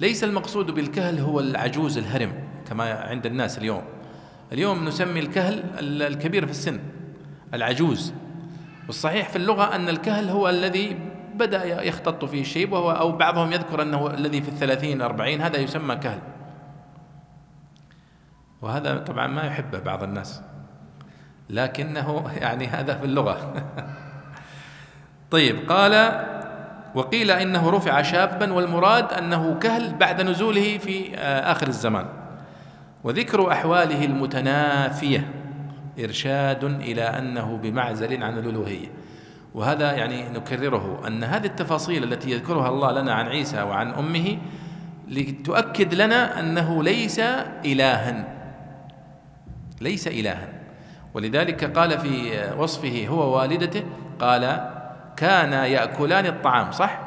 ليس المقصود بالكهل هو العجوز الهرم كما عند الناس اليوم. اليوم نسمي الكهل الكبير في السن العجوز. والصحيح في اللغة أن الكهل هو الذي بدأ يختط فيه الشيب وهو أو بعضهم يذكر أنه الذي في الثلاثين أربعين هذا يسمى كهل. وهذا طبعا ما يحبه بعض الناس. لكنه يعني هذا في اللغة. طيب قال وقيل إنه رفع شابا والمراد أنه كهل بعد نزوله في آه، آخر الزمان. وذكر أحواله المتنافية إرشاد إلى أنه بمعزل عن الألوهية. وهذا يعني نكرره أن هذه التفاصيل التي يذكرها الله لنا عن عيسى وعن أمه لتؤكد لنا أنه ليس إلها. ليس إلها. ولذلك قال في وصفه هو والدته قال كان يأكلان الطعام صح؟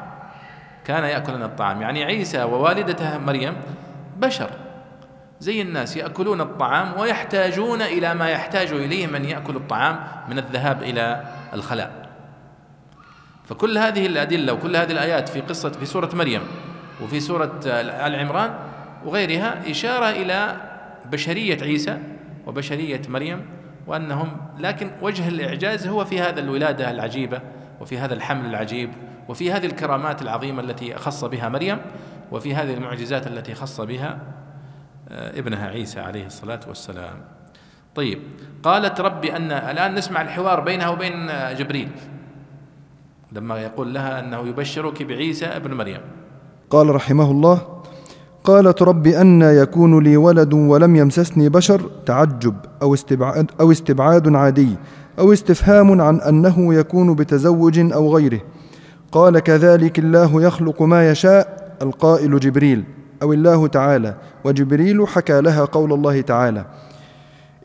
كان يأكلان الطعام. يعني عيسى ووالدته مريم بشر. زي الناس يأكلون الطعام ويحتاجون إلى ما يحتاج إليه من يأكل الطعام من الذهاب إلى الخلاء. فكل هذه الأدلة وكل هذه الآيات في قصة في سورة مريم وفي سورة آل عمران وغيرها إشارة إلى بشرية عيسى وبشرية مريم وأنهم لكن وجه الإعجاز هو في هذا الولادة العجيبة وفي هذا الحمل العجيب وفي هذه الكرامات العظيمة التي خص بها مريم وفي هذه المعجزات التي خص بها آه، ابنها عيسى عليه الصلاة والسلام. طيب قالت ربي أن الآن نسمع الحوار بينها وبين جبريل. لما يقول لها أنه يبشرك بعيسى ابن مريم. قال رحمه الله قالت رب أن يكون لي ولد ولم يمسسني بشر تعجب أو استبعاد, أو استبعاد عادي. أو استفهام عن أنه يكون بتزوج أو غيره. قال كذلك الله يخلق ما يشاء. القائل جبريل. أو الله تعالى. وجبريل حكى لها قول الله تعالى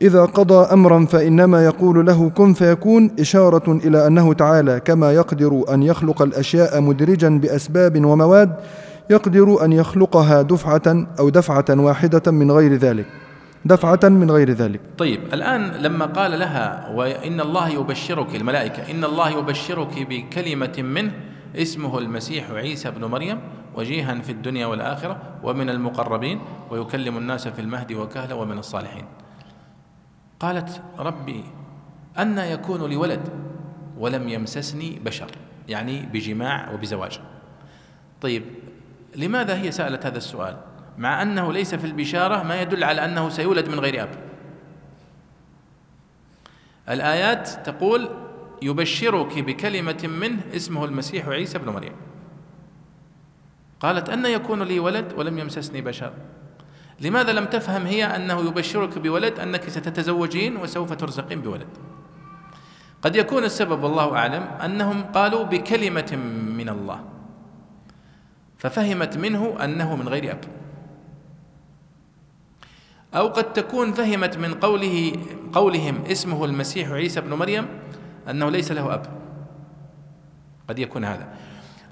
إذا قضى أمرا فإنما يقول له كن فيكون. إشارة إلى أنه تعالى كما يقدر أن يخلق الأشياء مدرجا بأسباب ومواد يقدر أن يخلقها دفعة أو دفعة واحدة من غير ذلك. دفعة من غير ذلك. طيب الآن لما قال لها وإن الله يبشرك الملائكة إن الله يبشرك بكلمة منه اسمه المسيح عيسى بن مريم وجيها في الدنيا والآخرة ومن المقربين ويكلم الناس في المهد وكهلا ومن الصالحين. قالت ربي أن يكون لي ولد ولم يمسسني بشر. يعني بجماع وبزواج. طيب لماذا هي سألت هذا السؤال؟ مع أنه ليس في البشارة ما يدل على أنه سيولد من غير أب. الآيات تقول يبشرك بكلمة منه اسمه المسيح عيسى بن مريم. قالت أن يكون لي ولد ولم يمسسني بشر. لماذا لم تفهم هي أنه يبشرك بولد؟ أنك ستتزوجين وسوف ترزقين بولد. قد يكون السبب والله أعلم أنهم قالوا بكلمة من الله ففهمت منه أنه من غير أب. أو قد تكون فهمت من قوله قولهم اسمه المسيح عيسى بن مريم أنه ليس له أب. قد يكون هذا.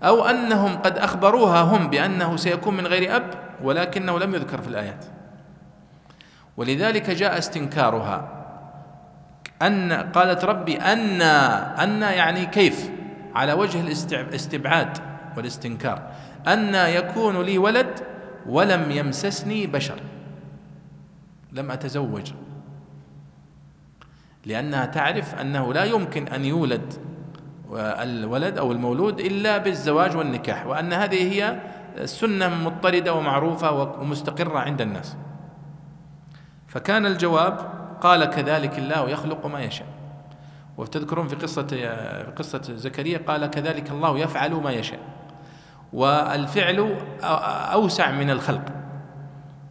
أو أنهم قد أخبروها هم بأنه سيكون من غير أب ولكنه لم يذكر في الآيات. ولذلك جاء استنكارها. أن قالت ربي أن أن يعني كيف؟ على وجه الاستبعاد والاستنكار. أن يكون لي ولد ولم يمسسني بشر. لم أتزوج. لأنها تعرف أنه لا يمكن أن يولد الولد أو المولود إلا بالزواج والنكاح وأن هذه هي سنة مضطردة ومعروفة ومستقرة عند الناس. فكان الجواب قال كذلك الله يخلق ما يشاء. وتذكرون في قصة في قصة زكريا قال كذلك الله يفعل ما يشاء. والفعل أوسع من الخلق.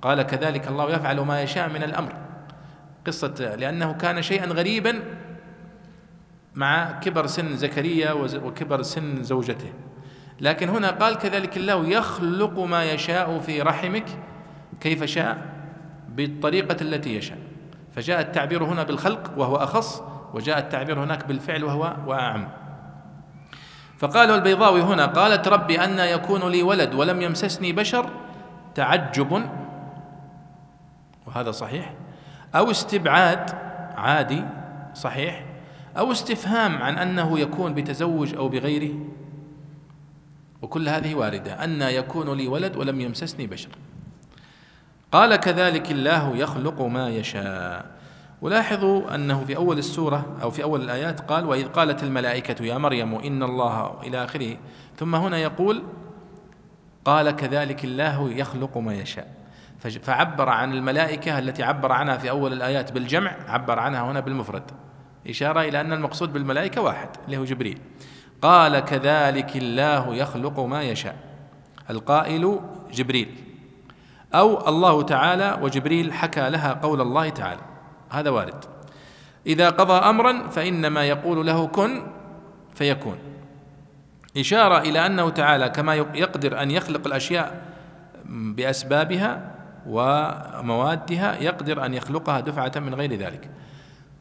قال كذلك الله يفعل ما يشاء من الأمر. قصة لأنه كان شيئا غريبا مع كبر سن زكريا وكبر سن زوجته. لكن هنا قال كذلك الله يخلق ما يشاء في رحمك كيف شاء؟ بالطريقة التي يشاء. فجاء التعبير هنا بالخلق وهو أخص وجاء التعبير هناك بالفعل وهو وأعم. فقال البيضاوي هنا قالت ربي أن يكون لي ولد ولم يمسسني بشر تعجب وهذا صحيح؟ أو استبعاد عادي صحيح؟ أو استفهام عن أنه يكون بتزوج أو بغيره؟ وكل هذه واردة. أن يكون لي ولد ولم يمسسني بشر. قال كذلك الله يخلق ما يشاء. ولاحظوا أنه في أول السورة أو في أول الآيات قال وإذ قالت الملائكة يا مريم إن الله إلى آخره. ثم هنا يقول قال كذلك الله يخلق ما يشاء. فعبر عن الملائكة التي عبر عنها في أول الآيات بالجمع عبر عنها هنا بالمفرد. إشارة إلى أن المقصود بالملائكة واحد اللي هو جبريل. قال كذلك الله يخلق ما يشاء. القائل جبريل. أو الله تعالى وجبريل حكى لها قول الله تعالى. هذا وارد. إذا قضى أمرا فإنما يقول له كن فيكون. إشارة إلى أنه تعالى كما يقدر أن يخلق الأشياء بأسبابها وموادها يقدر أن يخلقها دفعة من غير ذلك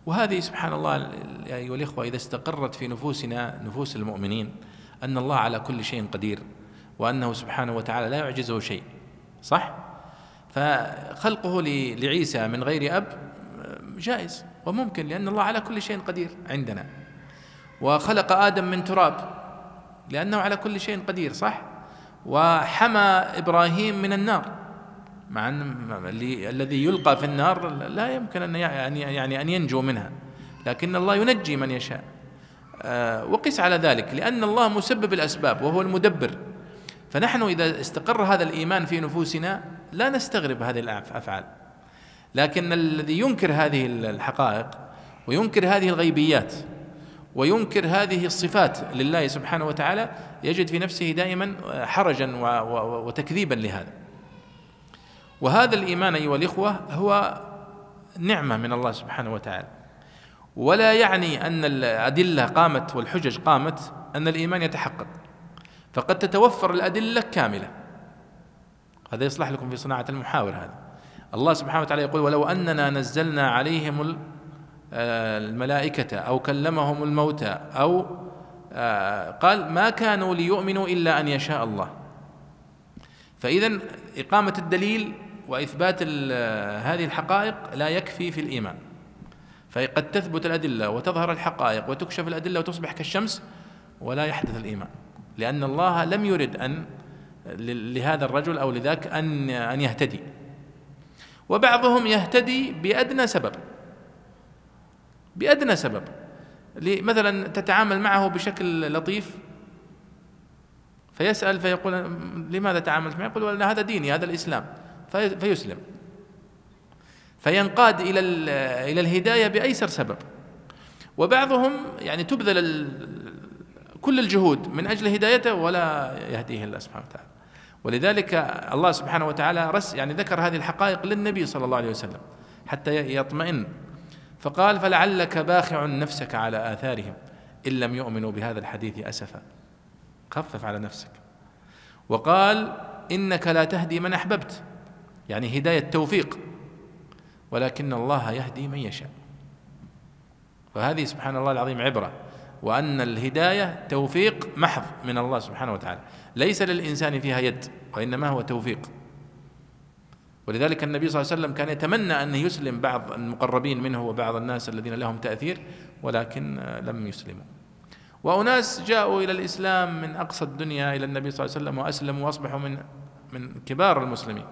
وهذه سبحان الله أيها الإخوة إذا استقرت في نفوسنا نفوس المؤمنين أن الله على كل شيء قدير وأنه سبحانه وتعالى لا يعجزه شيء صح؟ فخلقه لعيسى من غير أب جائز وممكن لأن الله على كل شيء قدير عندنا وخلق آدم من تراب لأنه على كل شيء قدير صح؟ وحمى إبراهيم من النار مع أن الذي يلقى في النار لا يمكن أن يعني, يعني أن ينجو منها لكن الله ينجي من يشاء. آه، وقس على ذلك لأن الله مسبب الأسباب وهو المدبر. فنحن إذا استقر هذا الإيمان في نفوسنا لا نستغرب هذه الأفعال لكن الذي ينكر هذه الحقائق وينكر هذه الغيبيات وينكر هذه الصفات لله سبحانه وتعالى يجد في نفسه دائما حرجا وتكذيبا لهذا. وهذا الإيمان أيها الإخوة هو نعمة من الله سبحانه وتعالى. ولا يعني أن الأدلة قامت والحجج قامت أن الإيمان يتحقق. فقد تتوفر الأدلة كاملة. هذا يصلح لكم في صناعة المحاور هذا الله سبحانه وتعالى يقول ولو أننا نزلنا عليهم آه، الملائكة أو كلمهم الموتى أو آه، قال ما كانوا ليؤمنوا إلا أن يشاء الله فاذا إقامة الدليل وإثبات هذه الحقائق لا يكفي في الإيمان. فقد تثبت الأدلة وتظهر الحقائق وتكشف الأدلة وتصبح كالشمس ولا يحدث الإيمان. لأن الله لم يرد أن لهذا الرجل أو لذاك ان أن يهتدي. وبعضهم يهتدي بأدنى سبب. بأدنى سبب. مثلا تتعامل معه بشكل لطيف فيسأل فيقول لماذا تعاملت معي؟ يقول هذا ديني هذا الإسلام. فيسلم. فينقاد إلى إلى الهداية بأيسر سبب. وبعضهم يعني تبذل كل الجهود من أجل هدايته ولا يهديه الله سبحانه وتعالى. ولذلك الله سبحانه وتعالى رس يعني ذكر هذه الحقائق للنبي صلى الله عليه وسلم حتى يطمئن. فقال فلعلك باخع نفسك على آثارهم إن لم يؤمنوا بهذا الحديث أسفا. خفف على نفسك. وقال إنك لا تهدي من أحببت. يعني هداية توفيق ولكن الله يهدي من يشاء. فهذه سبحان الله العظيم عبرة. وأن الهداية توفيق محض من الله سبحانه وتعالى. ليس للإنسان فيها يد وإنما هو توفيق. ولذلك النبي صلى الله عليه وسلم كان يتمنى أن يسلم بعض المقربين منه وبعض الناس الذين لهم تأثير ولكن لم يسلموا. وأناس جاءوا إلى الإسلام من أقصى الدنيا إلى النبي صلى الله عليه وسلم وأسلموا وأصبحوا من من كبار المسلمين.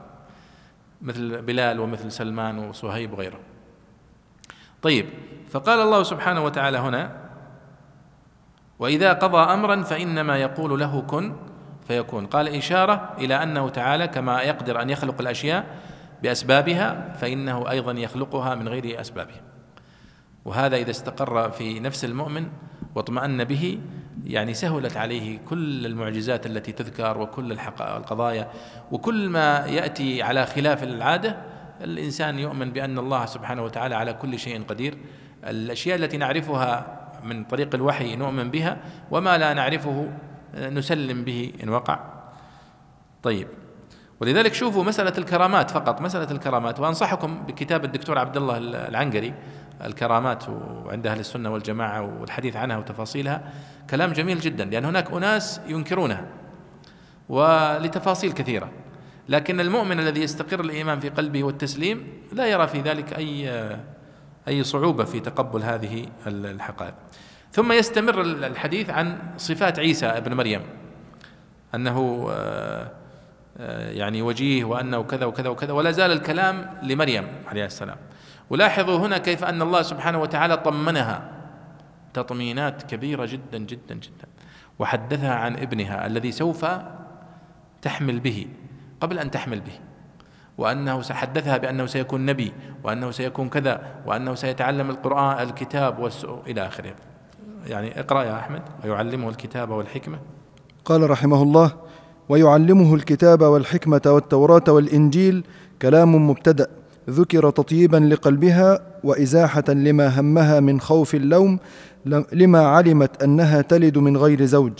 مثل بلال ومثل سلمان وصهيب وغيره. طيب فقال الله سبحانه وتعالى هنا وإذا قضى أمرا فإنما يقول له كن فيكون. قال إشارة إلى أنه تعالى كما يقدر أن يخلق الأشياء بأسبابها فإنه أيضا يخلقها من غير أسبابها. وهذا إذا استقر في نفس المؤمن واطمأن به يعني سهلت عليه كل المعجزات التي تذكر وكل القضايا. وكل ما يأتي على خلاف العادة الإنسان يؤمن بأن الله سبحانه وتعالى على كل شيء قدير. الأشياء التي نعرفها من طريق الوحي نؤمن بها وما لا نعرفه نسلم به إن وقع. طيب. ولذلك شوفوا مسألة الكرامات فقط مسألة الكرامات. وأنصحكم بكتاب الدكتور عبد الله العنقري الكرامات وعند أهل السنة والجماعة والحديث عنها وتفاصيلها. كلام جميل جدا لأن هناك أناس ينكرونها ولتفاصيل كثيرة. لكن المؤمن الذي يستقر الإيمان في قلبه والتسليم لا يرى في ذلك أي أي صعوبة في تقبل هذه الحقائق. ثم يستمر الحديث عن صفات عيسى ابن مريم أنه آه، يعني وجيه وأنه كذا وكذا وكذا ولا زال الكلام لمريم عليه السلام. ولاحظوا هنا كيف أن الله سبحانه وتعالى طمنها. تطمينات كبيرة جدا جدا جدا. وحدثها عن ابنها الذي سوف تحمل به قبل أن تحمل به. وأنه سحدثها بأنه سيكون نبي وأنه سيكون كذا وأنه سيتعلم القرآن الكتاب إلى آخره. يعني اقرأ يا أحمد ويعلمه الكتاب والحكمة. قال رحمه الله ويعلمه الكتاب والحكمة والتوراة والإنجيل كلام مبتدأ ذكر تطيبا لقلبها وإزاحة لما همها من خوف اللوم لما علمت أنها تلد من غير زوج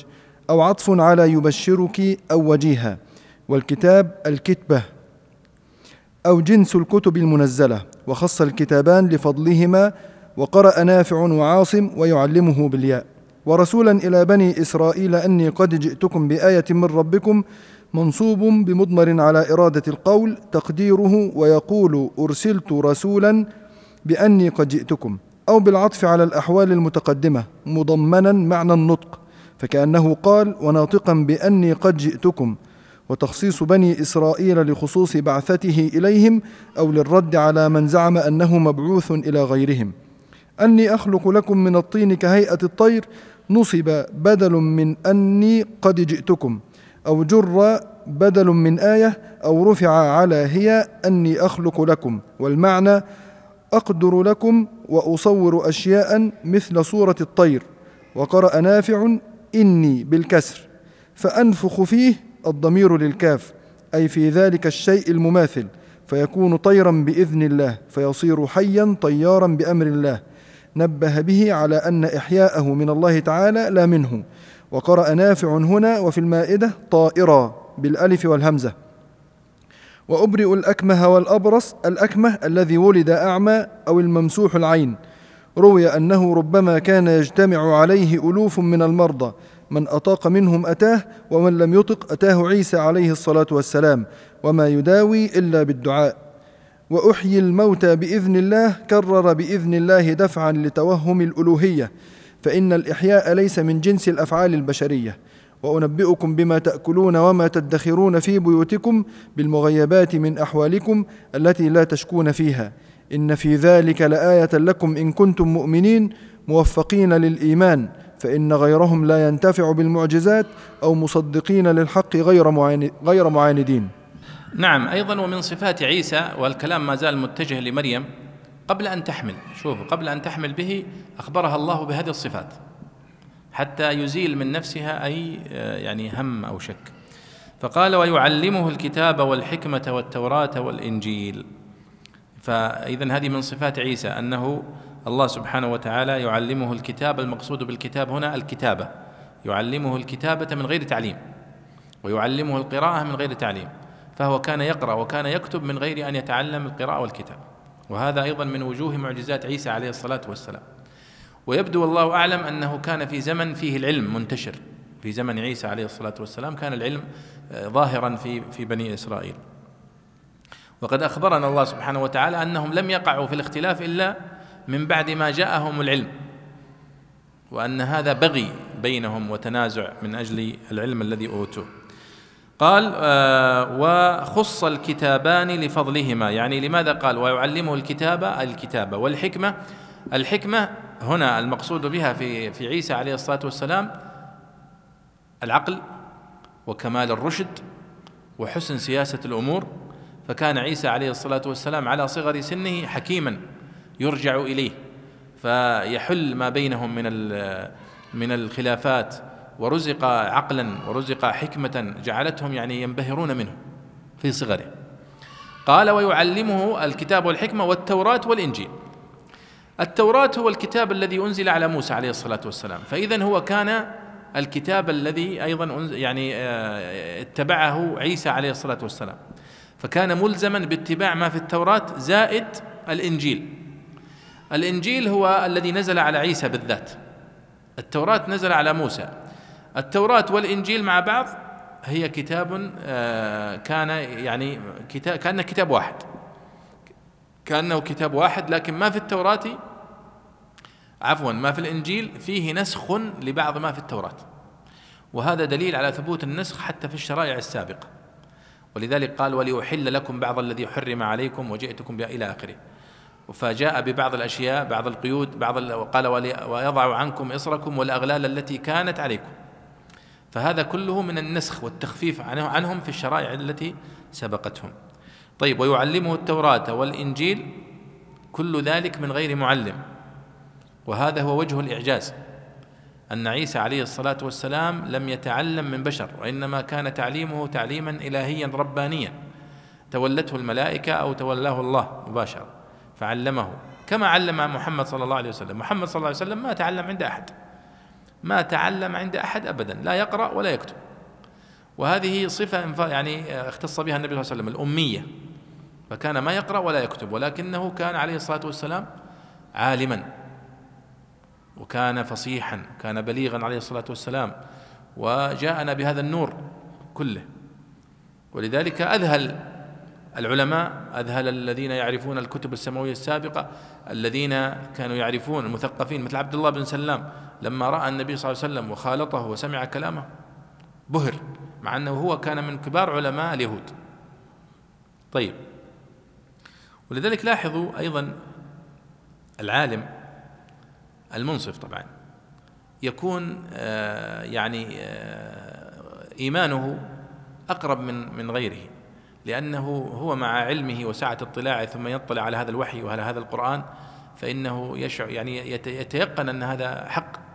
أو عطف على يبشرك أو وجيها والكتاب الكتبة أو جنس الكتب المنزلة وخص الكتابان لفضلهما وقرأ نافع وعاصم ويعلمه بالياء. ورسولا إلى بني إسرائيل أني قد جئتكم بآية من ربكم منصوب بمضمر على إرادة القول تقديره ويقول أرسلت رسولا بأني قد جئتكم أو بالعطف على الأحوال المتقدمة مضمنا معنى النطق فكأنه قال وناطقا بأني قد جئتكم وتخصيص بني إسرائيل لخصوص بعثته إليهم أو للرد على من زعم أنه مبعوث إلى غيرهم. أني أخلق لكم من الطين كهيئة الطير نصب بدل من أني قد جئتكم أو جر بدل من آية أو رفع على هي أني أخلق لكم. والمعنى أقدر لكم وأصور أشياء مثل صورة الطير وقرأ نافع إني بالكسر فأنفخ فيه الضمير للكاف أي في ذلك الشيء المماثل فيكون طيرا بإذن الله فيصير حيا طيارا بأمر الله. نبه به على أن إحياءه من الله تعالى لا منه. وقرأ نافع هنا وفي المائدة طائرا بالألف والهمزة. وأبرئ الأكمه والأبرص الأكمه الذي ولد أعمى أو الممسوح العين. روي أنه ربما كان يجتمع عليه ألوف من المرضى. من أطاق منهم أتاه ومن لم يطق أتاه عيسى عليه الصلاة والسلام. وما يداوي إلا بالدعاء. وأحيي الموتى بإذن الله كرر بإذن الله دفعا لتوهم الألوهية فإن الإحياء ليس من جنس الأفعال البشرية وأنبئكم بما تأكلون وما تدخرون في بيوتكم بالمغيبات من أحوالكم التي لا تشكون فيها إن في ذلك لآية لكم إن كنتم مؤمنين موفقين للإيمان فإن غيرهم لا ينتفع بالمعجزات أو مصدقين للحق غير غير معاندين. نعم. أيضا ومن صفات عيسى والكلام ما زال متجه لمريم قبل أن تحمل. شوفوا قبل أن تحمل به أخبرها الله بهذه الصفات حتى يزيل من نفسها أي آه، يعني هم أو شك. فقال ويعلمه الكتاب والحكمة والتوراة والإنجيل. فإذا هذه من صفات عيسى أنه الله سبحانه وتعالى يعلمه الكتاب المقصود بالكتاب هنا الكتابة. يعلمه الكتابة من غير تعليم ويعلمه القراءة من غير تعليم. فهو كان يقرأ وكان يكتب من غير أن يتعلم القراءة والكتاب. وهذا أيضا من وجوه معجزات عيسى عليه الصلاة والسلام. ويبدو والله أعلم أنه كان في زمن فيه العلم منتشر. في زمن عيسى عليه الصلاة والسلام كان العلم آه، ظاهرا في في بني إسرائيل. وقد أخبرنا الله سبحانه وتعالى أنهم لم يقعوا في الاختلاف إلا من بعد ما جاءهم العلم. وأن هذا بغي بينهم وتنازع من أجل العلم الذي أوتوه. قال آه وخص الكتابان لفضلهما. يعني لماذا قال؟ ويعلمه الكتابة الكتابة والحكمة. الحكمة هنا المقصود بها في في عيسى عليه الصلاة والسلام العقل وكمال الرشد وحسن سياسة الأمور. فكان عيسى عليه الصلاة والسلام على صغر سنه حكيما يرجع إليه. فيحل ما بينهم من من الخلافات ورزق عقلا ورزق حكمة جعلتهم يعني ينبهرون منه في صغره. قال ويعلمه الكتاب والحكمة والتوراة والإنجيل. التوراة هو الكتاب الذي أنزل على موسى عليه الصلاة والسلام. فإذا هو كان الكتاب الذي أيضا يعني آه، اتبعه عيسى عليه الصلاة والسلام. فكان ملزما باتباع ما في التوراة زائد الإنجيل. الإنجيل هو الذي نزل على عيسى بالذات. التوراة نزل على موسى. التوراة والإنجيل مع بعض هي كتاب آه، كان يعني كتاب كان كتاب واحد. كأنه كتاب واحد لكن ما في التوراة عفوا ما في الإنجيل فيه نسخ لبعض ما في التوراة. وهذا دليل على ثبوت النسخ حتى في الشرائع السابقة. ولذلك قال ولأحل لكم بعض الذي حرم عليكم وجئتكم إلى آخره. فجاء ببعض الأشياء بعض القيود بعض قال ويضع عنكم إصركم والأغلال التي كانت عليكم. فهذا كله من النسخ والتخفيف عنهم في الشرائع التي سبقتهم. طيب ويعلمه التوراة والإنجيل كل ذلك من غير معلم. وهذا هو وجه الإعجاز أن عيسى عليه الصلاة والسلام لم يتعلم من بشر وإنما كان تعليمه تعليما إلهيا ربانيا. تولته الملائكة أو تولاه الله مباشرة فعلمه كما علم محمد صلى الله عليه وسلم. محمد صلى الله عليه وسلم ما تعلم عند أحد. ما تعلم عند أحد أبدا لا يقرأ ولا يكتب. وهذه صفة يعني اختص بها النبي صلى الله عليه وسلم الأمية. فكان ما يقرأ ولا يكتب ولكنه كان عليه الصلاة والسلام عالما. وكان فصيحا كان بليغا عليه الصلاة والسلام. وجاءنا بهذا النور كله. ولذلك أذهل العلماء أذهل الذين يعرفون الكتب السماوية السابقة الذين كانوا يعرفون المثقفين مثل عبد الله بن سلام. لما رأى النبي صلى الله عليه وسلم وخالطه وسمع كلامه بهر مع أنه هو كان من كبار علماء اليهود. طيب. ولذلك لاحظوا أيضا العالم المنصف طبعا يكون آه، يعني آه، إيمانه أقرب من من غيره لأنه هو مع علمه وسعة اطلاعه ثم يطلع على هذا الوحي وعلى هذا القرآن فإنه يشعر يعني يتيقن أن هذا حق.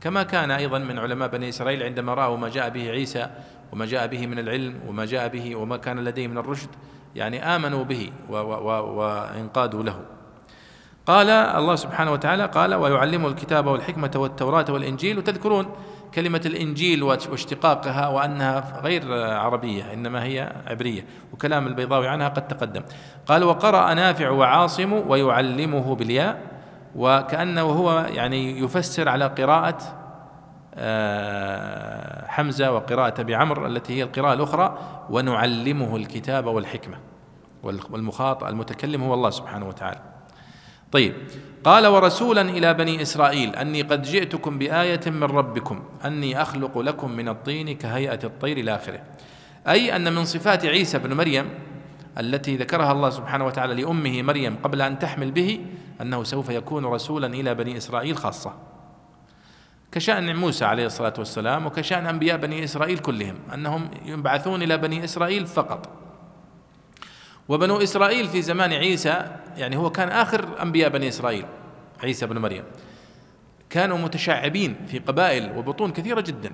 كما كان أيضا من علماء بني إسرائيل عندما رأوا ما جاء به عيسى وما جاء به من العلم وما جاء به وما كان لديه من الرشد يعني آمنوا به وانقادوا له. قال الله سبحانه وتعالى قال ويعلمه الكتاب والحكمة والتوراة والإنجيل. وتذكرون كلمة الإنجيل واشتقاقها وأنها غير عربية إنما هي عبرية وكلام البيضاوي عنها قد تقدم. قال وقرأ نافع وعاصم ويعلمه بالياء. وكأنه هو يعني يفسر على قراءة آه، حمزة وقراءة أبي عمرو التي هي القراءة الأخرى ونعلمه الكتاب والحكمة والمخاطب المتكلم هو الله سبحانه وتعالى. طيب قال ورسولا إلى بني إسرائيل أني قد جئتكم بآية من ربكم أني أخلق لكم من الطين كهيئة الطير إلى آخره. أي أن من صفات عيسى بن مريم التي ذكرها الله سبحانه وتعالى لأمه مريم قبل أن تحمل به أنه سوف يكون رسولا إلى بني إسرائيل خاصة. كشأن موسى عليه الصلاة والسلام وكشأن أنبياء بني إسرائيل كلهم أنهم يبعثون إلى بني إسرائيل فقط. وبنو إسرائيل في زمان عيسى يعني هو كان آخر أنبياء بني إسرائيل عيسى بن مريم. كانوا متشعبين في قبائل وبطون كثيرة جدا.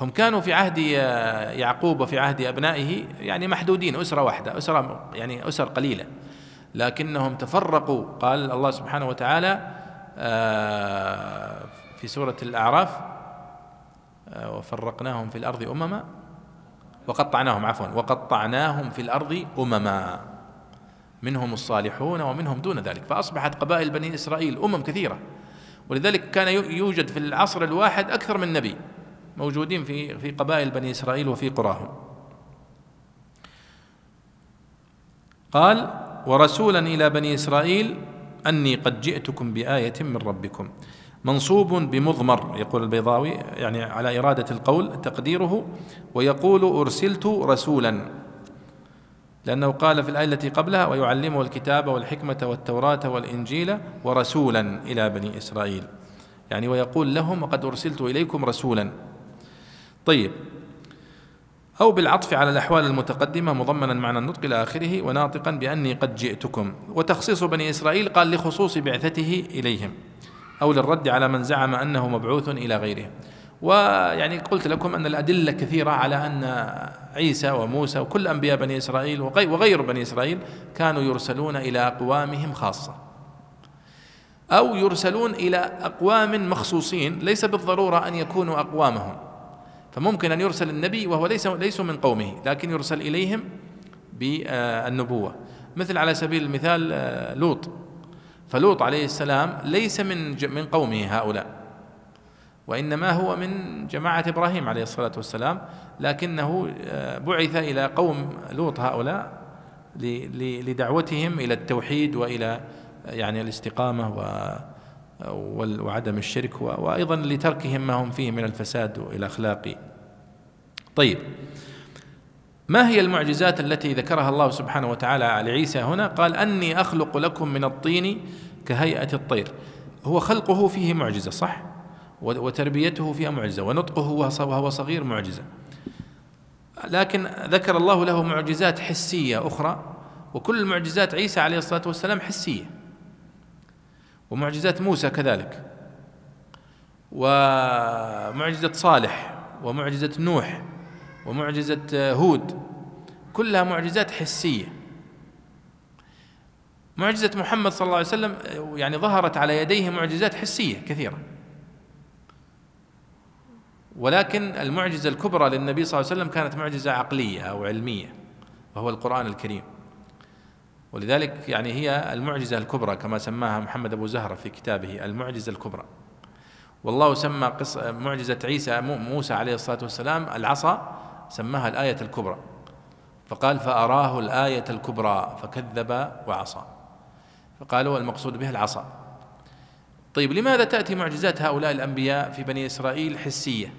هم كانوا في عهد يعقوب وفي عهد أبنائه يعني محدودين أسرة واحدة أسرة يعني أسر قليلة. لكنهم تفرقوا. قال الله سبحانه وتعالى آه، في سورة الأعراف آه، وفرقناهم في الأرض أمما وقطعناهم عفوا وقطعناهم في الأرض أمما. منهم الصالحون ومنهم دون ذلك. فأصبحت قبائل بني إسرائيل أمم كثيرة. ولذلك كان يوجد في العصر الواحد أكثر من نبي موجودين في في قبائل بني إسرائيل وفي قراهم. قال ورسولا إلى بني إسرائيل أني قد جئتكم بآية من ربكم. منصوب بمضمر يقول البيضاوي يعني على إرادة القول تقديره ويقول أرسلت رسولا. لأنه قال في الآية التي قبلها ويعلمه الكتاب والحكمة والتوراة والإنجيل ورسولا إلى بني إسرائيل. يعني ويقول لهم وقد أرسلت إليكم رسولا. طيب. أو بالعطف على الأحوال المتقدمة مضمنا معنى النطق إلى آخره وناطقا بأني قد جئتكم. وتخصيص بني إسرائيل قال لخصوص بعثته إليهم أو للرد على من زعم أنه مبعوث إلى غيره. ويعني قلت لكم أن الأدلة كثيرة على أن عيسى وموسى وكل أنبياء بني إسرائيل وغير بني إسرائيل كانوا يرسلون إلى أقوامهم خاصة أو يرسلون إلى أقوام مخصوصين. ليس بالضرورة أن يكونوا أقوامهم. فممكن أن يرسل النبي وهو ليس ليسوا من قومه لكن يرسل إليهم بالنبوة. مثل على سبيل المثال آه، لوط. فلوط عليه السلام ليس من من قومه هؤلاء وإنما هو من جماعة إبراهيم عليه الصلاة والسلام لكنه آه، بعث إلى قوم لوط هؤلاء لدعوتهم إلى التوحيد وإلى يعني الاستقامة وعدم الشرك وأيضا لتركهم ما هم فيه من الفساد والاخلاق طيب ما هي المعجزات التي ذكرها الله سبحانه وتعالى لعيسى هنا؟ قال أني أخلق لكم من الطين كهيئة الطير. هو خلقه فيه معجزة صح؟ وتربيته فيها معجزة ونطقه وهو صغير معجزة. لكن ذكر الله له معجزات حسية أخرى وكل معجزات عيسى عليه الصلاة والسلام حسية. ومعجزات موسى كذلك. ومعجزة صالح ومعجزة نوح ومعجزة هود كلها معجزات حسية. معجزة محمد صلى الله عليه وسلم يعني ظهرت على يديه معجزات حسية كثيرة. ولكن المعجزة الكبرى للنبي صلى الله عليه وسلم كانت معجزة عقلية أو علمية وهو القرآن الكريم. ولذلك يعني هي المعجزة الكبرى كما سماها محمد أبو زهرة في كتابه المعجزة الكبرى. والله سمى قصة معجزة عيسى موسى عليه الصلاة والسلام العصا سماها الآية الكبرى. فقال فأراه الآية الكبرى فكذب وعصى. فقالوا المقصود به العصا. طيب لماذا تأتي معجزات هؤلاء الأنبياء في بني إسرائيل حسية؟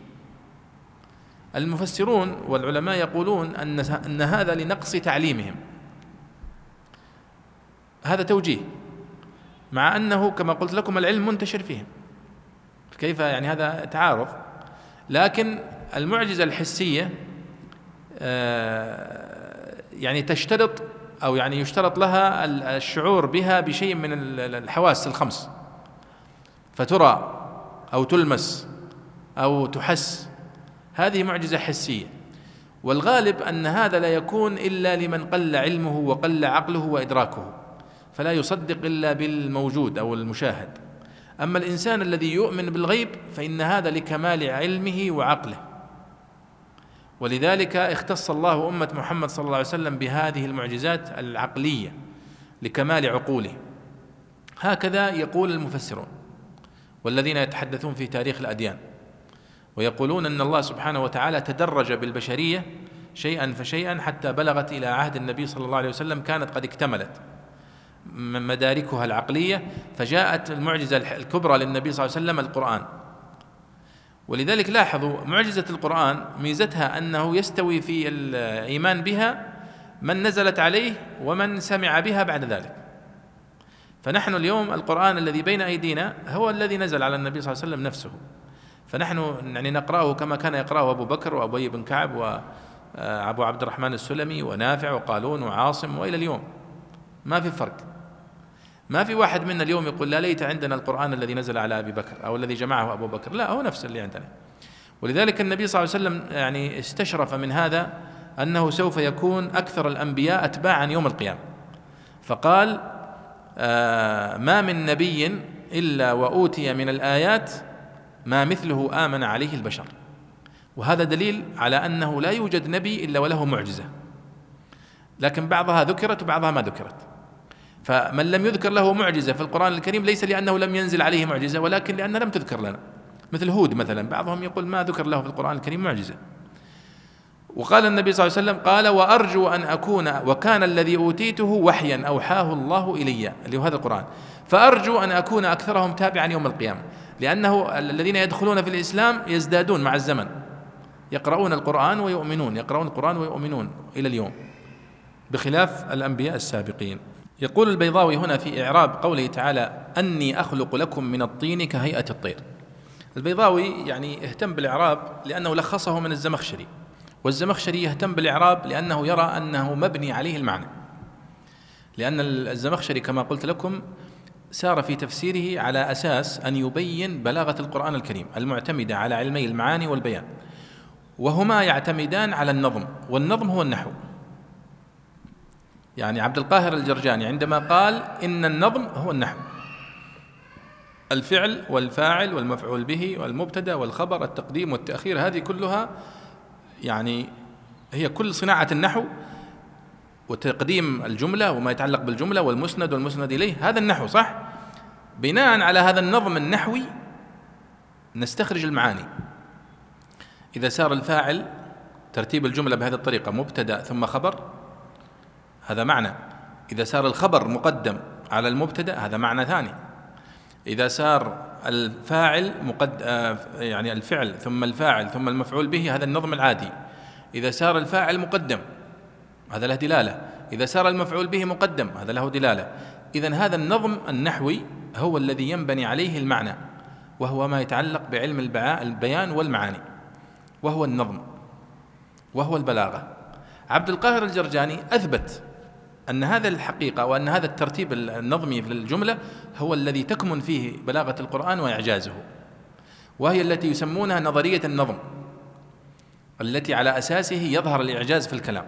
المفسرون والعلماء يقولون أن أن هذا لنقص تعليمهم. هذا توجيه مع أنه كما قلت لكم العلم منتشر فيهم. كيف؟ يعني هذا تعارض. لكن المعجزة الحسية آه، يعني تشترط أو يعني يشترط لها الشعور بها بشيء من الحواس الخمس. فترى أو تلمس أو تحس. هذه معجزة حسية. والغالب أن هذا لا يكون إلا لمن قل علمه وقل عقله وإدراكه. فلا يصدق إلا بالموجود أو المشاهد. أما الإنسان الذي يؤمن بالغيب فإن هذا لكمال علمه وعقله. ولذلك اختص الله أمة محمد صلى الله عليه وسلم بهذه المعجزات العقلية لكمال عقوله. هكذا يقول المفسرون والذين يتحدثون في تاريخ الأديان ويقولون أن الله سبحانه وتعالى تدرج بالبشرية شيئا فشيئا حتى بلغت إلى عهد النبي صلى الله عليه وسلم كانت قد اكتملت. مداركها العقلية فجاءت المعجزة الكبرى للنبي صلى الله عليه وسلم القرآن. ولذلك لاحظوا معجزة القرآن ميزتها أنه يستوي في الإيمان بها من نزلت عليه ومن سمع بها بعد ذلك. فنحن اليوم القرآن الذي بين أيدينا هو الذي نزل على النبي صلى الله عليه وسلم نفسه. فنحن يعني نقرأه كما كان يقرأه أبو بكر وأبي بن كعب وأبو عبد الرحمن السلمي ونافع وقالون وعاصم وإلى اليوم. ما في فرق. ما في واحد منا اليوم يقول لا ليت عندنا القرآن الذي نزل على أبي بكر أو الذي جمعه أبو بكر. لا هو نفس اللي عندنا. ولذلك النبي صلى الله عليه وسلم يعني استشرف من هذا أنه سوف يكون أكثر الأنبياء أتباعا يوم القيامة. فقال آه ما من نبي إلا وأوتي من الآيات ما مثله آمن عليه البشر. وهذا دليل على أنه لا يوجد نبي إلا وله معجزة. لكن بعضها ذكرت وبعضها ما ذكرت. فمن لم يذكر له معجزة في القرآن الكريم ليس لأنه لم ينزل عليه معجزة ولكن لأنها لم تذكر لنا. مثل هود مثلا بعضهم يقول ما ذكر له في القرآن الكريم معجزة. وقال النبي صلى الله عليه وسلم قال وأرجو أن أكون وكان الذي أوتيته وحيا أوحاه الله إلي. اللي هو هذا القرآن. فأرجو أن أكون أكثرهم تابعا يوم القيامة. لأنه الذين يدخلون في الإسلام يزدادون مع الزمن. يقرؤون القرآن ويؤمنون يقرؤون القرآن ويؤمنون إلى اليوم. بخلاف الأنبياء السابقين. يقول البيضاوي هنا في إعراب قوله تعالى أني أخلق لكم من الطين كهيئة الطير. البيضاوي يعني اهتم بالإعراب لأنه لخصه من الزمخشري والزمخشري يهتم بالإعراب لأنه يرى أنه مبني عليه المعنى. لأن الزمخشري كما قلت لكم سار في تفسيره على أساس أن يبين بلاغة القرآن الكريم المعتمدة على علمي المعاني والبيان وهما يعتمدان على النظم والنظم هو النحو. يعني عبد القاهر الجرجاني عندما قال إن النظم هو النحو. الفعل والفاعل والمفعول به والمبتدأ والخبر التقديم والتأخير هذه كلها يعني هي كل صناعة النحو وتقديم الجملة وما يتعلق بالجملة والمسند والمسند إليه. هذا النحو صح؟ بناء على هذا النظم النحوي نستخرج المعاني. إذا سار الفاعل ترتيب الجملة بهذه الطريقة مبتدأ ثم خبر هذا معنى. إذا سار الخبر مقدم على المبتدأ هذا معنى ثاني. إذا سار الفاعل مقد آه، يعني الفعل ثم الفاعل ثم المفعول به هذا النظم العادي. إذا سار الفاعل مقدم هذا له دلالة. إذا سار المفعول به مقدم هذا له دلالة. إذا هذا النظم النحوي هو الذي ينبني عليه المعنى وهو ما يتعلق بعلم البيان والمعاني. وهو النظم وهو البلاغة. عبد القاهر الجرجاني أثبت أن هذا الحقيقة وأن هذا الترتيب النظمي في الجملة هو الذي تكمن فيه بلاغة القرآن وإعجازه. وهي التي يسمونها نظرية النظم التي على أساسه يظهر الإعجاز في الكلام.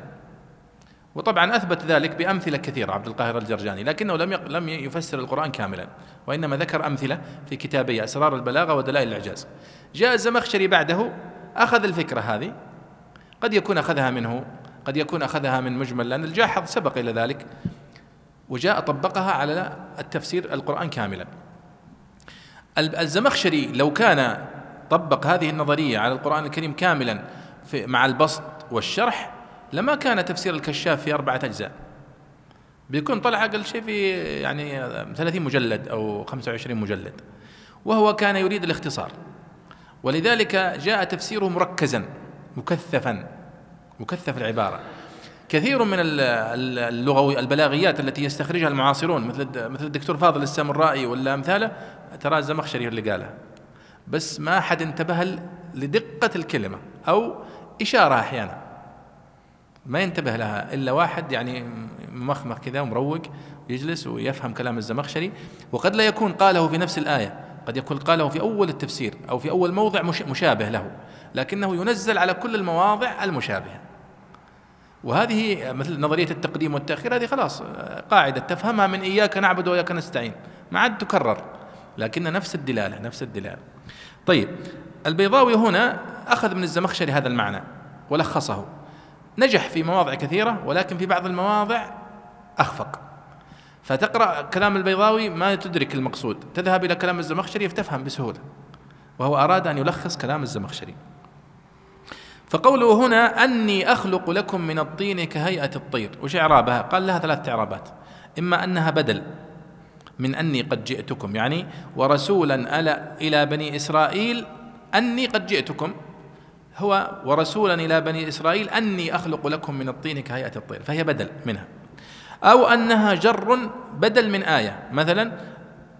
وطبعا أثبت ذلك بأمثلة كثيرة عبد القاهر الجرجاني لكنه لم لم يفسر القرآن كاملا وإنما ذكر أمثلة في كتابه أسرار البلاغة ودلائل الإعجاز. جاء الزمخشري بعده أخذ الفكرة هذه قد يكون أخذها منه قد يكون أخذها من مجمل لأن الجاحظ سبق إلى ذلك وجاء طبقها على التفسير القرآن كاملا. الزمخشري لو كان طبق هذه النظرية على القرآن الكريم كاملا في مع البسط والشرح لما كان تفسير الكشاف في أربعة أجزاء. بيكون طلع أقل شيء في يعني 30 مجلد أو 25 مجلد وهو كان يريد الاختصار. ولذلك جاء تفسيره مركزا مكثفا. مكثف العبارة. كثير من اللغوي البلاغيات التي يستخرجها المعاصرون مثل مثل الدكتور فاضل السامرائي ولا أمثاله ترى الزمخشري اللي قالها بس ما حد انتبه لدقة الكلمة أو إشارة أحيانا. ما ينتبه لها إلا واحد يعني مخمخ كذا ومروق يجلس ويفهم كلام الزمخشري. وقد لا يكون قاله في نفس الآية. قد يكون قاله في أول التفسير أو في أول موضع مشابه له. لكنه ينزل على كل المواضع المشابهة. وهذه مثل نظرية التقديم والتأخير هذه خلاص قاعدة تفهمها من إياك نعبد وإياك نستعين. ما عاد تكرر لكن نفس الدلالة نفس الدلالة. طيب البيضاوي هنا أخذ من الزمخشري هذا المعنى ولخصه. نجح في مواضع كثيرة ولكن في بعض المواضع أخفق. فتقرأ كلام البيضاوي ما تدرك المقصود. تذهب إلى كلام الزمخشري فتفهم بسهولة. وهو أراد أن يلخص كلام الزمخشري. فقوله هنا أني أخلق لكم من الطين كهيئة الطير. وش إعرابها؟ قال لها ثلاث إعرابات. إما أنها بدل من أني قد جئتكم يعني ورسولا ألا إلى بني إسرائيل أني قد جئتكم. هو ورسولا إلى بني إسرائيل أني أخلق لكم من الطين كهيئة الطير فهي بدل منها. أو أنها جر بدل من آية مثلا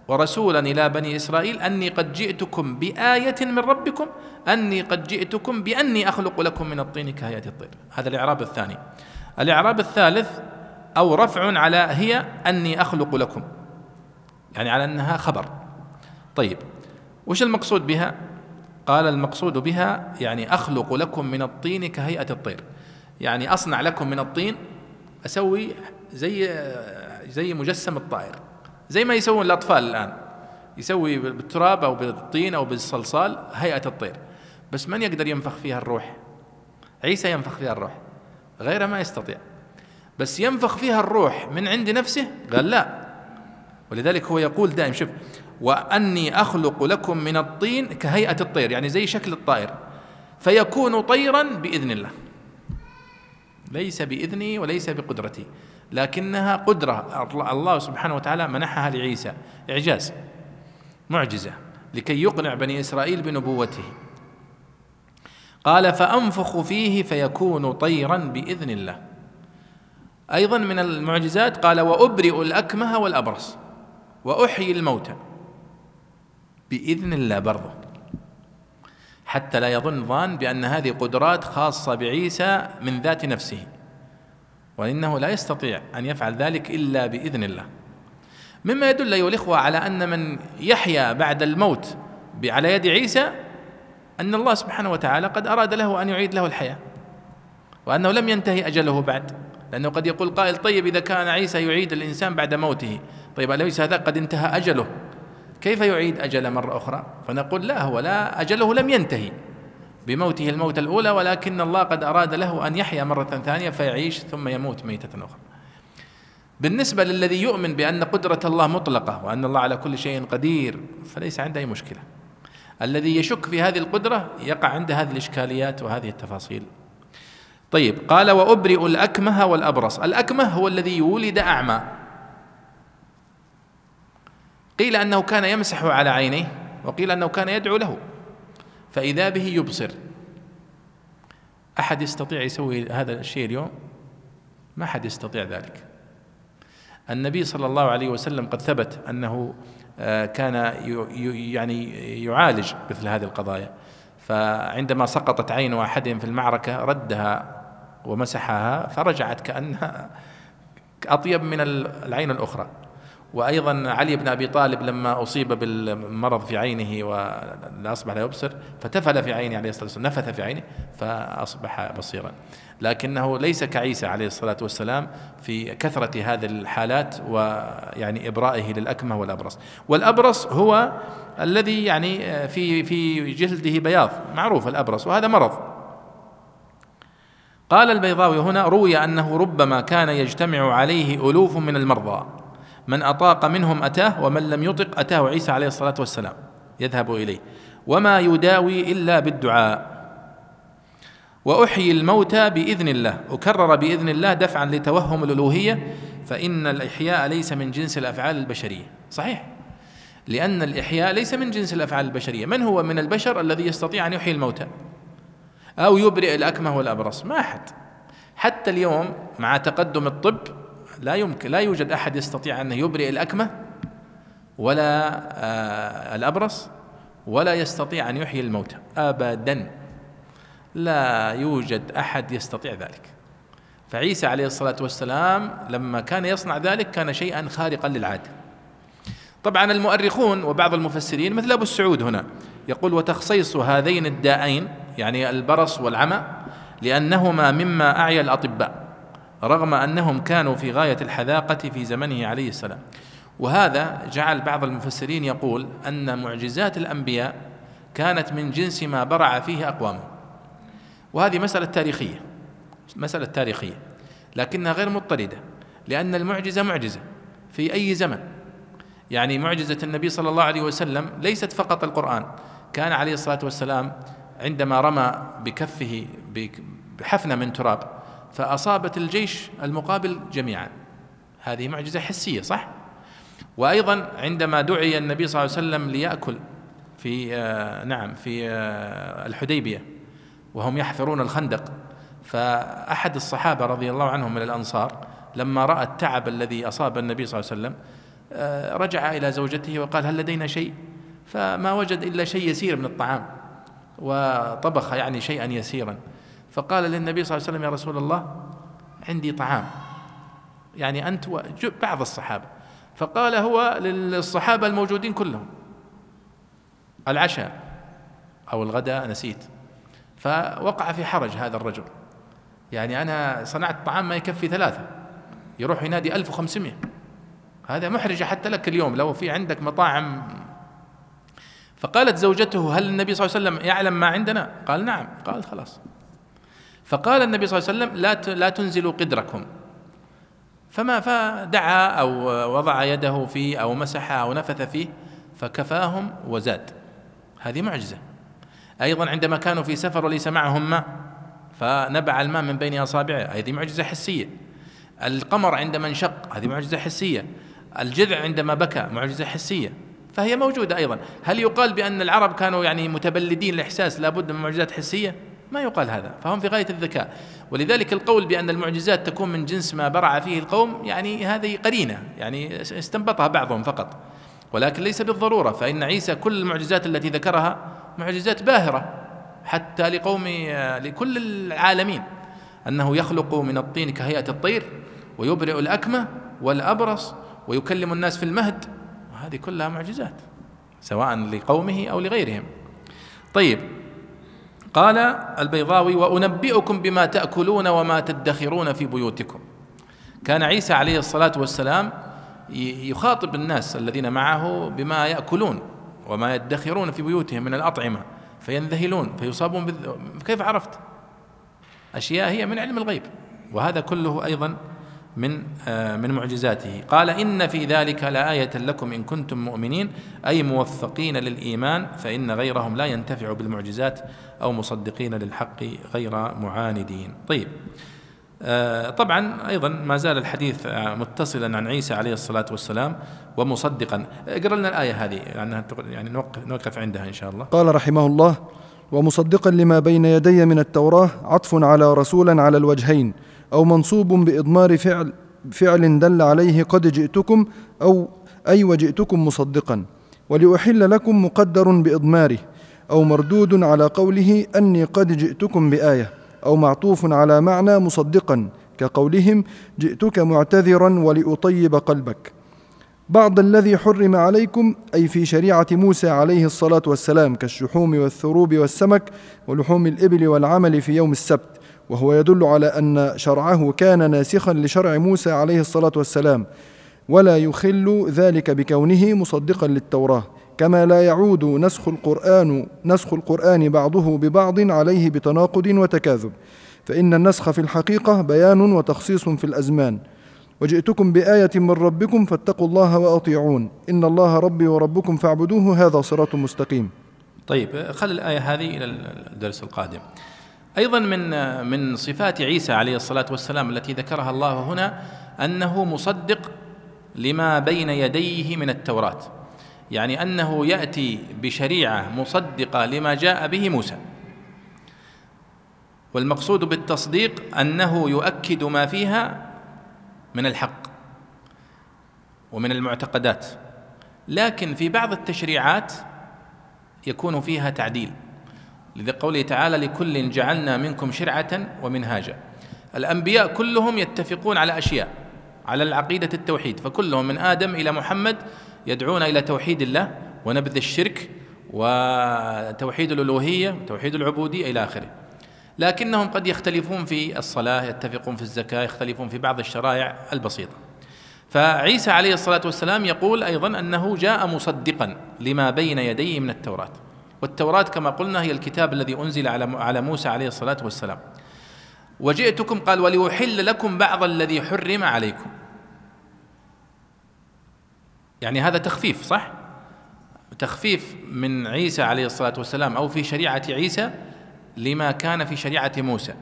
ورسولا إلى بني إسرائيل أني قد جئتكم بآية من ربكم أني قد جئتكم بأني أخلق لكم من الطين كهيئة الطير. هذا الإعراب الثاني. الإعراب الثالث أو رفع على هي أني أخلق لكم. يعني على أنها خبر. طيب وش المقصود بها؟ قال المقصود بها يعني أخلق لكم من الطين كهيئة الطير. يعني أصنع لكم من الطين أسوي زي زي مجسم الطائر. زي ما يسوون الأطفال الآن. يسوي بالتراب أو بالطين أو بالصلصال هيئة الطير. بس من يقدر ينفخ فيها الروح؟ عيسى ينفخ فيها الروح. غيره ما يستطيع. بس ينفخ فيها الروح من عند نفسه؟ قال لا. ولذلك هو يقول دائم شوف وأني أخلق لكم من الطين كهيئة الطير يعني زي شكل الطائر. فيكون طيرا بإذن الله. ليس بإذني وليس بقدرتي. لكنها قدرة. الله سبحانه وتعالى منحها لعيسى. إعجاز. معجزة. لكي يقنع بني إسرائيل بنبوته. قال فأنفخ فيه فيكون طيرا بإذن الله. أيضا من المعجزات قال وأبرئ الأكمه والأبرص. وأحيي الموتى. بإذن الله برضه حتى لا يظن ظان بأن هذه قدرات خاصة بعيسى من ذات نفسه. وإنه لا يستطيع أن يفعل ذلك إلا بإذن الله. مما يدل أيها الإخوة على أن من يحيا بعد الموت على يد عيسى أن الله سبحانه وتعالى قد أراد له أن يعيد له الحياة وأنه لم ينتهي أجله بعد لأنه قد يقول قائل طيب إذا كان عيسى يعيد الإنسان بعد موته طيب أليس هذا قد انتهى أجله؟ كيف يعيد أجله مرة أخرى؟ فنقول لا هو لا أجله لم ينتهي. بموته الموت الأولى ولكن الله قد أراد له أن يحيا مرة ثانية فيعيش ثم يموت ميتة أخرى. بالنسبة للذي يؤمن بأن قدرة الله مطلقة وأن الله على كل شيء قدير فليس عنده أي مشكلة. الذي يشك في هذه القدرة يقع عند هذه الإشكاليات وهذه التفاصيل. طيب قال وأبرئ الأكمه والأبرص. الأكمه هو الذي ولد أعمى. قيل أنه كان يمسح على عينيه وقيل أنه كان يدعو له. فإذا به يبصر. أحد يستطيع يسوي هذا الشيء اليوم؟ ما أحد يستطيع ذلك. النبي صلى الله عليه وسلم قد ثبت أنه آه، كان يعني يعالج مثل هذه القضايا. فعندما سقطت عين أحدهم في المعركة ردها ومسحها فرجعت كأنها أطيب من العين الأخرى. وأيضا علي بن أبي طالب لما أصيب بالمرض في عينه ولا أصبح لا يبصر فتفل في عينه عليه الصلاة والسلام نفث في عينه فأصبح بصيرا. لكنه ليس كعيسى عليه الصلاة والسلام في كثرة هذه الحالات ويعني إبرائه للأكمة والأبرص. والأبرص هو الذي يعني في في جلده بياض معروف الأبرص وهذا مرض. قال البيضاوي هنا روي أنه ربما كان يجتمع عليه ألوف من المرضى. من أطاق منهم أتاه ومن لم يطق أتاه عيسى عليه الصلاة والسلام. يذهب إليه. وما يداوي إلا بالدعاء. وأحيي الموتى بإذن الله. أكرر بإذن الله دفعا لتوهم الألوهية. فإن الإحياء ليس من جنس الأفعال البشرية. صحيح. لأن الإحياء ليس من جنس الأفعال البشرية. من هو من البشر الذي يستطيع أن يحيي الموتى؟ أو يبرئ الأكمه والأبرص. ما أحد. حتى اليوم مع تقدم الطب لا يمكن لا يوجد أحد يستطيع أن يبرئ الأكمة ولا آه الأبرص ولا يستطيع أن يحيي الموتى ابدا. لا يوجد أحد يستطيع ذلك. فعيسى عليه الصلاة والسلام لما كان يصنع ذلك كان شيئا خارقا للعادة. طبعا المؤرخون وبعض المفسرين مثل أبو السعود هنا يقول وتخصيص هذين الدائين يعني البرص والعمى لأنهما مما أعيا الأطباء رغم أنهم كانوا في غاية الحذاقة في زمنه عليه السلام. وهذا جعل بعض المفسرين يقول أن معجزات الأنبياء كانت من جنس ما برع فيه اقوامهم وهذه مسألة تاريخية مسألة تاريخية لكنها غير مضطردة لأن المعجزة معجزة في أي زمن. يعني معجزة النبي صلى الله عليه وسلم ليست فقط القرآن. كان عليه الصلاة والسلام عندما رمى بكفه بحفنة من تراب فأصابت الجيش المقابل جميعا. هذه معجزة حسية صح؟ وأيضا عندما دعي النبي صلى الله عليه وسلم ليأكل في آه نعم في آه الحديبية وهم يحفرون الخندق فأحد الصحابة رضي الله عنهم من الأنصار لما رأى التعب الذي أصاب النبي صلى الله عليه وسلم آه رجع إلى زوجته وقال هل لدينا شيء؟ فما وجد إلا شيء يسير من الطعام وطبخ يعني شيئا يسيرا. فقال للنبي صلى الله عليه وسلم يا رسول الله عندي طعام. يعني أنت وبعض الصحابة. فقال هو للصحابة الموجودين كلهم العشاء أو الغداء نسيت. فوقع في حرج هذا الرجل. يعني أنا صنعت طعام ما يكفي ثلاثة يروح ينادي 1500 هذا محرجة حتى لك اليوم لو في عندك مطاعم. فقالت زوجته هل النبي صلى الله عليه وسلم يعلم ما عندنا؟ قال نعم. قال خلاص. فقال النبي صلى الله عليه وسلم لا لا تنزلوا قدركم. فما فدعا أو وضع يده فيه أو مسح أو نفث فيه فكفاهم وزاد. هذه معجزة. أيضا عندما كانوا في سفر وليس معهم ماء فنبع الماء من بين أصابعه. هذه معجزة حسية. القمر عندما انشق هذه معجزة حسية. الجذع عندما بكى معجزة حسية. فهي موجودة أيضا. هل يقال بأن العرب كانوا يعني متبلدين الإحساس لابد من معجزات حسية؟ ما يقال هذا فهم في غاية الذكاء. ولذلك القول بأن المعجزات تكون من جنس ما برع فيه القوم يعني هذه قرينة يعني استنبطها بعضهم فقط. ولكن ليس بالضرورة فإن عيسى كل المعجزات التي ذكرها معجزات باهرة حتى لقوم لكل العالمين. أنه يخلق من الطين كهيئة الطير ويبرئ الأكمة والأبرص ويكلم الناس في المهد. وهذه كلها معجزات سواء لقومه أو لغيرهم. طيب قال البيضاوي وأنبئكم بما تأكلون وما تدخرون في بيوتكم. كان عيسى عليه الصلاة والسلام يخاطب الناس الذين معه بما يأكلون وما يدخرون في بيوتهم من الأطعمة فينذهلون فيصابون بالذ... كيف عرفت؟ أشياء هي من علم الغيب وهذا كله أيضا من آه، من معجزاته. قال إن في ذلك لآية لكم إن كنتم مؤمنين أي موفقين للإيمان فإن غيرهم لا ينتفع بالمعجزات أو مصدقين للحق غير معاندين. طيب. آه، طبعا أيضا ما زال الحديث متصلا عن عيسى عليه الصلاة والسلام ومصدقا. اقرأ لنا الآية هذه يعني يعني نوقف, عندها إن شاء الله. قال رحمه الله ومصدقا لما بين يدي من التوراة عطف على رسولا على الوجهين أو منصوب بإضمار فعل فعل دل عليه قد جئتكم أو أي وجئتكم مصدقا. ولأحل لكم مقدر بإضماره أو مردود على قوله أني قد جئتكم بآية أو معطوف على معنى مصدقا كقولهم جئتك معتذرا ولأطيب قلبك. بعض الذي حرم عليكم أي في شريعة موسى عليه الصلاة والسلام كالشحوم والثروب والسمك ولحوم الإبل والعمل في يوم السبت. وهو يدل على أن شرعه كان ناسخا لشرع موسى عليه الصلاة والسلام ولا يخل ذلك بكونه مصدقا للتوراة كما لا يعود نسخ القرآن نسخ القرآن بعضه ببعض عليه بتناقض وتكاذب فإن النسخ في الحقيقة بيان وتخصيص في الأزمان. وجئتكم بآية من ربكم فاتقوا الله وأطيعون. إن الله ربي وربكم فاعبدوه هذا صراط مستقيم. طيب خل الآية هذه إلى الدرس القادم. أيضا من من صفات عيسى عليه الصلاة والسلام التي ذكرها الله هنا أنه مصدق لما بين يديه من التوراة. يعني أنه يأتي بشريعة مصدقة لما جاء به موسى. والمقصود بالتصديق أنه يؤكد ما فيها من الحق ومن المعتقدات. لكن في بعض التشريعات يكون فيها تعديل. لقوله تعالى لكل جعلنا منكم شرعة ومنهاجا. الأنبياء كلهم يتفقون على أشياء على العقيدة التوحيد. فكلهم من آدم إلى محمد يدعون إلى توحيد الله ونبذ الشرك وتوحيد الألوهية وتوحيد العبودية إلى آخره. لكنهم قد يختلفون في الصلاة يتفقون في الزكاة يختلفون في بعض الشرائع البسيطة. فعيسى عليه الصلاة والسلام يقول أيضا أنه جاء مصدقا لما بين يديه من التوراة. والتوراة كما قلنا هي الكتاب الذي أنزل على على موسى عليه الصلاة والسلام. وجئتكم قال وليحل لكم بعض الذي حرم عليكم. يعني هذا تخفيف صح؟ تخفيف من عيسى عليه الصلاة والسلام أو في شريعة عيسى لما كان في شريعة موسى.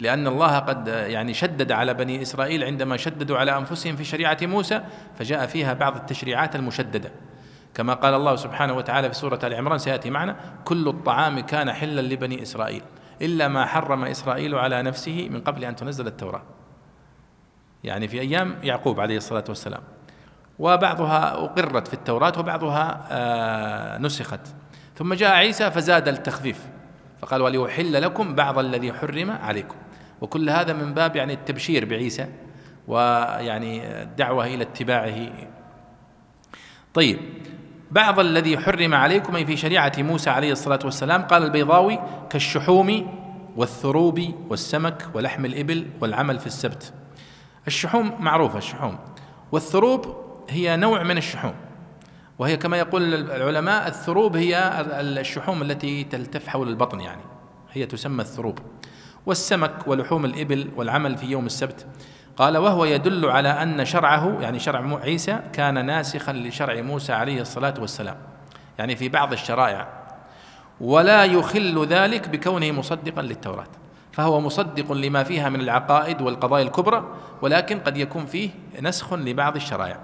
لأن الله قد يعني شدد على بني إسرائيل عندما شددوا على أنفسهم في شريعة موسى فجاء فيها بعض التشريعات المشددة. كما قال الله سبحانه وتعالى في سورة آل عمران سيأتي معنا كل الطعام كان حلا لبني إسرائيل إلا ما حرم إسرائيل على نفسه من قبل أن تنزل التوراة. يعني في أيام يعقوب عليه الصلاة والسلام. وبعضها أقرت في التوراة وبعضها آه، نسخت. ثم جاء عيسى فزاد التخفيف فقال وليحل لكم بعض الذي حرم عليكم. وكل هذا من باب يعني التبشير بعيسى ويعني الدعوة إلى اتباعه. طيب بعض الذي حرم عليكم أي في شريعة موسى عليه الصلاة والسلام قال البيضاوي كالشحوم والثروب والسمك ولحم الإبل والعمل في السبت. الشحوم معروفة الشحوم. والثروب هي نوع من الشحوم. وهي كما يقول العلماء الثروب هي الشحوم التي تلتف حول البطن يعني. هي تسمى الثروب. والسمك ولحوم الإبل والعمل في يوم السبت. قال وهو يدل على أن شرعه يعني شرع عيسى كان ناسخا لشرع موسى عليه الصلاة والسلام يعني في بعض الشرائع. ولا يخل ذلك بكونه مصدقا للتوراة فهو مصدق لما فيها من العقائد والقضايا الكبرى ولكن قد يكون فيه نسخ لبعض الشرائع.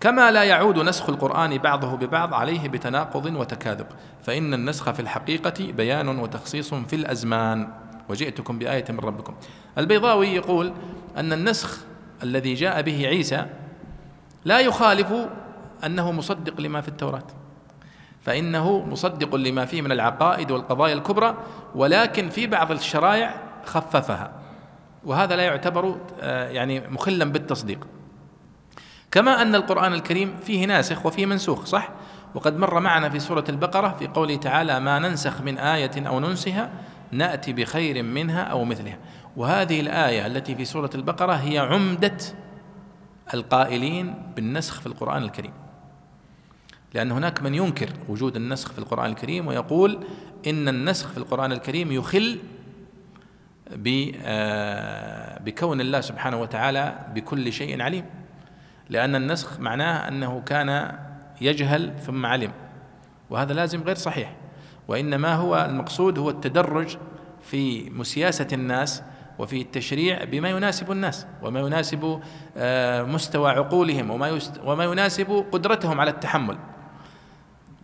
كما لا يعود نسخ القرآن بعضه ببعض عليه بتناقض وتكاذب فإن النسخ في الحقيقة بيان وتخصيص في الأزمان. وجئتكم بآية من ربكم. البيضاوي يقول أن النسخ الذي جاء به عيسى لا يخالف أنه مصدق لما في التوراة فإنه مصدق لما فيه من العقائد والقضايا الكبرى ولكن في بعض الشرائع خففها وهذا لا يعتبر آه، يعني مخلا بالتصديق. كما أن القرآن الكريم فيه ناسخ وفيه منسوخ صح؟ وقد مر معنا في سورة البقرة في قوله تعالى ما ننسخ من آية أو ننسها نأتي بخير منها أو مثلها. وهذه الآية التي في سورة البقرة هي عمدة القائلين بالنسخ في القرآن الكريم. لأن هناك من ينكر وجود النسخ في القرآن الكريم ويقول إن النسخ في القرآن الكريم يخل آه، بكون الله سبحانه وتعالى بكل شيء عليم. لأن النسخ معناه أنه كان يجهل ثم علم. وهذا لازم غير صحيح. وإنما هو المقصود هو التدرج في مسياسة الناس وفي التشريع بما يناسب الناس وما يناسب آه، مستوى عقولهم وما وما يناسب قدرتهم على التحمل.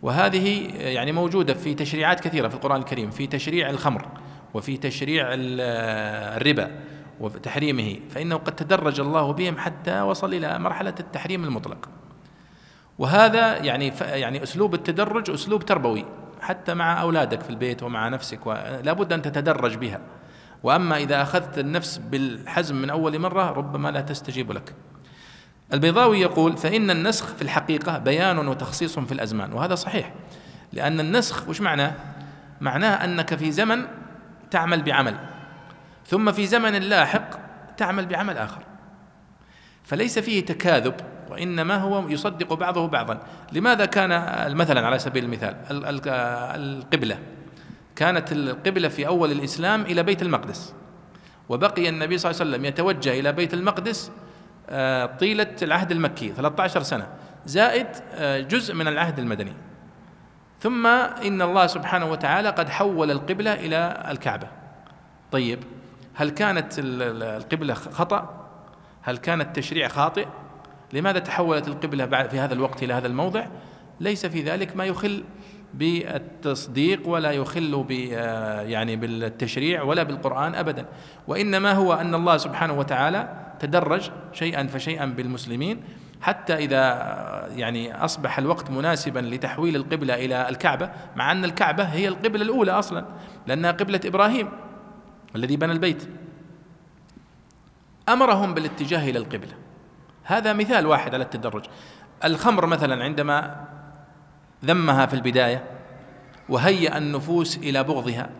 وهذه يعني موجودة في تشريعات كثيرة في القرآن الكريم في تشريع الخمر وفي تشريع آه، الربا وتحريمه فإنه قد تدرج الله بهم حتى وصل إلى مرحلة التحريم المطلق. وهذا يعني يعني أسلوب التدرج أسلوب تربوي حتى مع أولادك في البيت ومع نفسك لابد أن تتدرج بها. وأما إذا أخذت النفس بالحزم من أول مرة ربما لا تستجيب لك. البيضاوي يقول فإن النسخ في الحقيقة بيان وتخصيص في الأزمان وهذا صحيح لأن النسخ وش معناه؟ معناه أنك في زمن تعمل بعمل ثم في زمن لاحق تعمل بعمل آخر. فليس فيه تكاذب وإنما هو يصدق بعضه بعضا. لماذا كان مثلا على سبيل المثال القبلة؟ كانت القبلة في أول الإسلام إلى بيت المقدس. وبقي النبي صلى الله عليه وسلم يتوجه إلى بيت المقدس آه، طيلة العهد المكي 13 سنة. زائد آه، جزء من العهد المدني. ثم إن الله سبحانه وتعالى قد حول القبلة إلى الكعبة. طيب هل كانت القبلة خطأ؟ هل كان التشريع خاطئ؟ لماذا تحولت القبلة في هذا الوقت إلى هذا الموضع؟ ليس في ذلك ما يخل بالتصديق ولا يخل ب يعني بالتشريع ولا بالقرآن أبدا. وإنما هو أن الله سبحانه وتعالى تدرج شيئا فشيئا بالمسلمين حتى إذا يعني أصبح الوقت مناسبا لتحويل القبلة إلى الكعبة مع أن الكعبة هي القبلة الأولى أصلا لأنها قبلة إبراهيم الذي بنى البيت. أمرهم بالاتجاه إلى القبلة. هذا مثال واحد على التدرج. الخمر مثلا عندما ذمها في البداية وهيأ النفوس إلى بغضها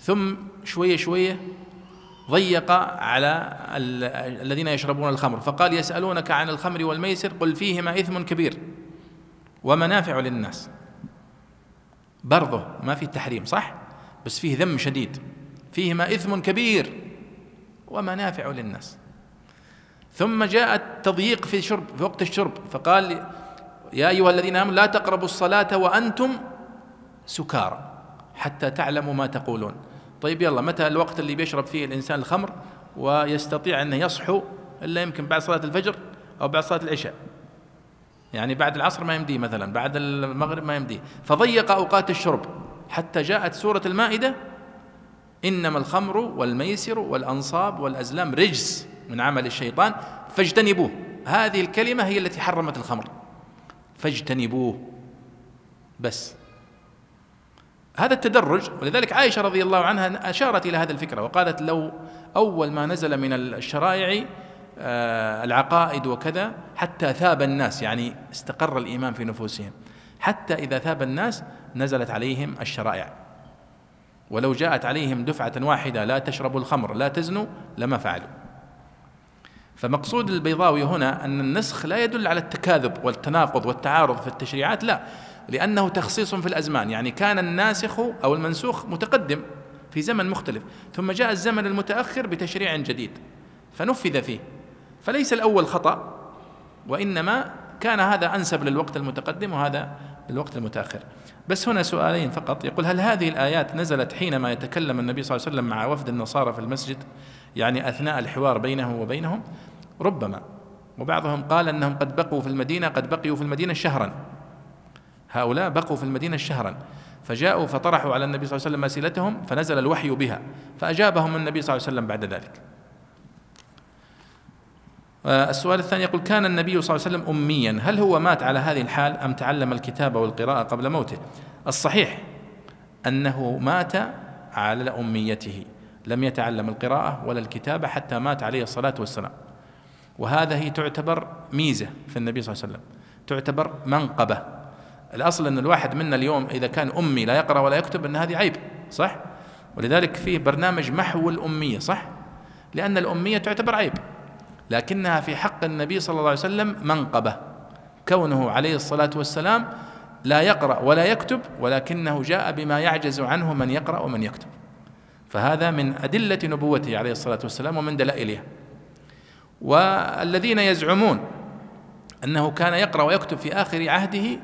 ثم شوية شوية ضيق على الذين يشربون الخمر فقال يسألونك عن الخمر والميسر قل فيهما إثم كبير ومنافع للناس. برضه ما في تحريم صح؟ بس فيه ذم شديد فيهما إثم كبير ومنافع للناس. ثم جاء التضييق في شرب في وقت الشرب فقال يا أيها الذين آمنوا لا تقربوا الصلاة وأنتم سكارى حتى تعلموا ما تقولون. طيب يلا متى الوقت اللي بيشرب فيه الإنسان الخمر ويستطيع أنه يصحو إلا يمكن بعد صلاة الفجر أو بعد صلاة العشاء؟ يعني بعد العصر ما يمديه مثلا بعد المغرب ما يمديه. فضيق أوقات الشرب حتى جاءت سورة المائدة إنما الخمر والميسر والأنصاب والأزلام رجس من عمل الشيطان فاجتنبوه. هذه الكلمة هي التي حرمت الخمر. فاجتنبوه. بس. هذا التدرج ولذلك عائشة رضي الله عنها أشارت إلى هذه الفكرة وقالت لو أول ما نزل من الشرائع آه، العقائد وكذا حتى ثاب الناس يعني استقر الإيمان في نفوسهم حتى إذا ثاب الناس نزلت عليهم الشرائع. ولو جاءت عليهم دفعة واحدة لا تشربوا الخمر لا تزنوا لما فعلوا. فمقصود البيضاوي هنا أن النسخ لا يدل على التكاذب والتناقض والتعارض في التشريعات لا لأنه تخصيص في الأزمان. يعني كان الناسخ أو المنسوخ متقدم في زمن مختلف ثم جاء الزمن المتأخر بتشريع جديد فنفذ فيه. فليس الأول خطأ وإنما كان هذا أنسب للوقت المتقدم وهذا للوقت المتأخر. بس هنا سؤالين فقط. يقول هل هذه الآيات نزلت حينما يتكلم النبي صلى الله عليه وسلم مع وفد النصارى في المسجد؟ يعني أثناء الحوار بينه وبينهم ربما وبعضهم قال أنهم قد بقوا في المدينة قد بقيوا في المدينة شهرا. هؤلاء بقوا في المدينة شهرا. فجاءوا فطرحوا على النبي صلى الله عليه وسلم أسئلتهم فنزل الوحي بها فأجابهم النبي صلى الله عليه وسلم بعد ذلك. آه، السؤال الثاني يقول كان النبي صلى الله عليه وسلم أميا. هل هو مات على هذه الحال أم تعلم الكتابة والقراءة قبل موته؟ الصحيح أنه مات على أميته. لم يتعلم القراءة ولا الكتابة حتى مات عليه الصلاة والسلام. وهذا هي تعتبر ميزة في النبي صلى الله عليه وسلم. تعتبر منقبة. الأصل أن الواحد منا اليوم إذا كان أمي لا يقرأ ولا يكتب أن هذه عيب صح؟ ولذلك فيه برنامج محو الأمية صح؟ لأن الأمية تعتبر عيب. لكنها في حق النبي صلى الله عليه وسلم منقبة. كونه عليه الصلاة والسلام لا يقرأ ولا يكتب ولكنه جاء بما يعجز عنه من يقرأ ومن يكتب. فهذا من أدلة نبوته عليه الصلاة والسلام ومن دلائلها والذين يزعمون أنه كان يقرأ ويكتب في آخر عهده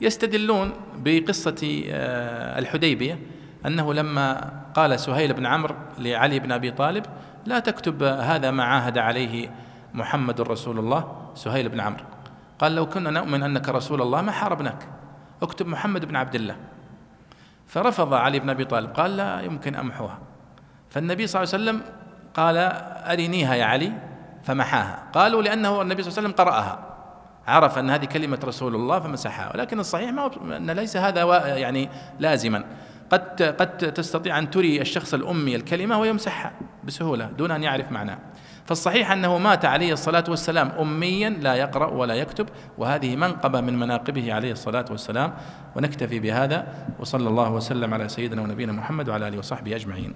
يستدلون بقصة آه، الحديبية أنه لما قال سهيل بن عمرو لعلي بن أبي طالب لا تكتب هذا ما عاهد عليه محمد رسول الله سهيل بن عمرو. قال لو كنا نؤمن أنك رسول الله ما حاربناك اكتب محمد بن عبد الله. فرفض علي بن أبي طالب قال لا يمكن أمحوها. فالنبي صلى الله عليه وسلم قال أرنيها يا علي فمحاها. قالوا لأنه النبي صلى الله عليه وسلم قرأها. عرف أن هذه كلمة رسول الله فمسحها. ولكن الصحيح ما أن ليس هذا يعني لازما. قد قد تستطيع أن تري الشخص الأمي الكلمة ويمسحها بسهولة دون أن يعرف معناها فالصحيح أنه مات عليه الصلاة والسلام أميا لا يقرأ ولا يكتب وهذه منقبة من مناقبه عليه الصلاة والسلام ونكتفي بهذا وصلى الله وسلم على سيدنا ونبينا محمد وعلى آله وصحبه أجمعين.